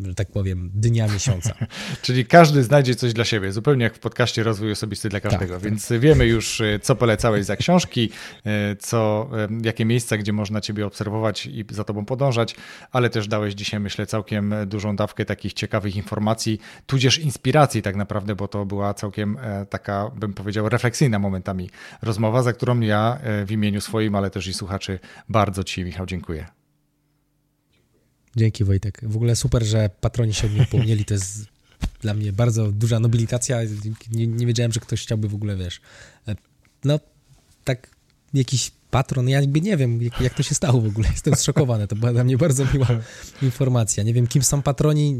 że tak powiem, dnia miesiąca. Czyli każdy znajdzie coś dla siebie, zupełnie jak w podcaście Rozwój Osobisty dla każdego. Tak, Więc tak. wiemy już, e, co polecałeś za książki, e, co, jakie miejsca, gdzie można Ciebie obserwować i za Tobą podążać, ale też dałeś dzisiaj, myślę, całkiem dużą dawkę takich ciekawych informacji, tudzież inspiracji tak naprawdę, bo to była całkiem taka, bym powiedział, refleksyjna momentami rozmowa, za którą ja w imieniu swoim, ale też i słuchaczy bardzo Ci, Michał, dziękuję. Dzięki Wojtek. W ogóle super, że patroni się o mnie upomnieli. To jest dla mnie bardzo duża nobilitacja. Nie, nie wiedziałem, że ktoś chciałby w ogóle, wiesz, e, no tak jakiś patron, ja jakby nie wiem, jak, jak, to się stało w ogóle, jestem zszokowany, to była dla mnie bardzo miła informacja. Nie wiem, kim są patroni,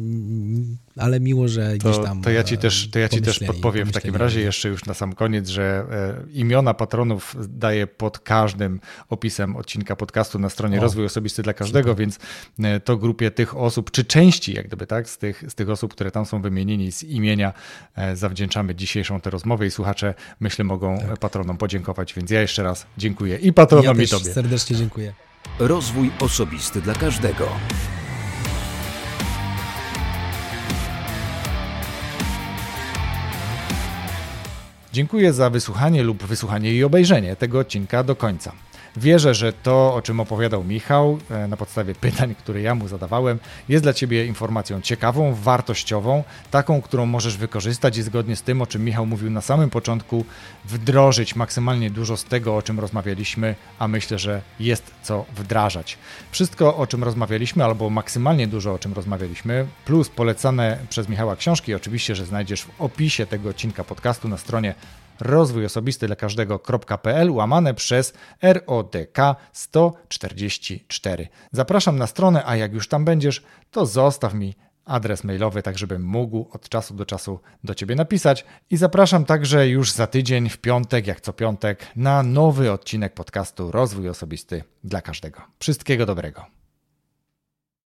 ale miło, że to, gdzieś tam To ja ci też, to ja ci też podpowiem w takim razie jeszcze już na sam koniec, że e, imiona patronów daję pod każdym opisem odcinka podcastu na stronie o, Rozwój Osobisty dla Każdego, super. więc e, to grupie tych osób, czy części jak gdyby, tak, z tych, z tych osób, które tam są wymienieni z imienia, e, zawdzięczamy dzisiejszą tę rozmowę i słuchacze, myślę, mogą tak. patronom podziękować, więc ja jeszcze raz dziękuję i patronom ja i tobie. serdecznie dziękuję. Rozwój osobisty dla każdego. Dziękuję za wysłuchanie lub wysłuchanie i obejrzenie tego odcinka do końca. Wierzę, że to, o czym opowiadał Michał e, na podstawie pytań, które ja mu zadawałem, jest dla Ciebie informacją ciekawą, wartościową, taką, którą możesz wykorzystać i zgodnie z tym, o czym Michał mówił na samym początku, wdrożyć maksymalnie dużo z tego, o czym rozmawialiśmy, a myślę, że jest co wdrażać. Wszystko, o czym rozmawialiśmy, albo maksymalnie dużo, o czym rozmawialiśmy, plus polecane przez Michała książki, oczywiście, że znajdziesz w opisie tego odcinka podcastu na stronie rozwój osobisty dla każdego.pl łamane przez RODK 144. Zapraszam na stronę, a jak już tam będziesz, to zostaw mi adres mailowy, tak żebym mógł od czasu do czasu do Ciebie napisać. I zapraszam także już za tydzień, w piątek, jak co piątek, na nowy odcinek podcastu Rozwój Osobisty dla każdego. Wszystkiego dobrego.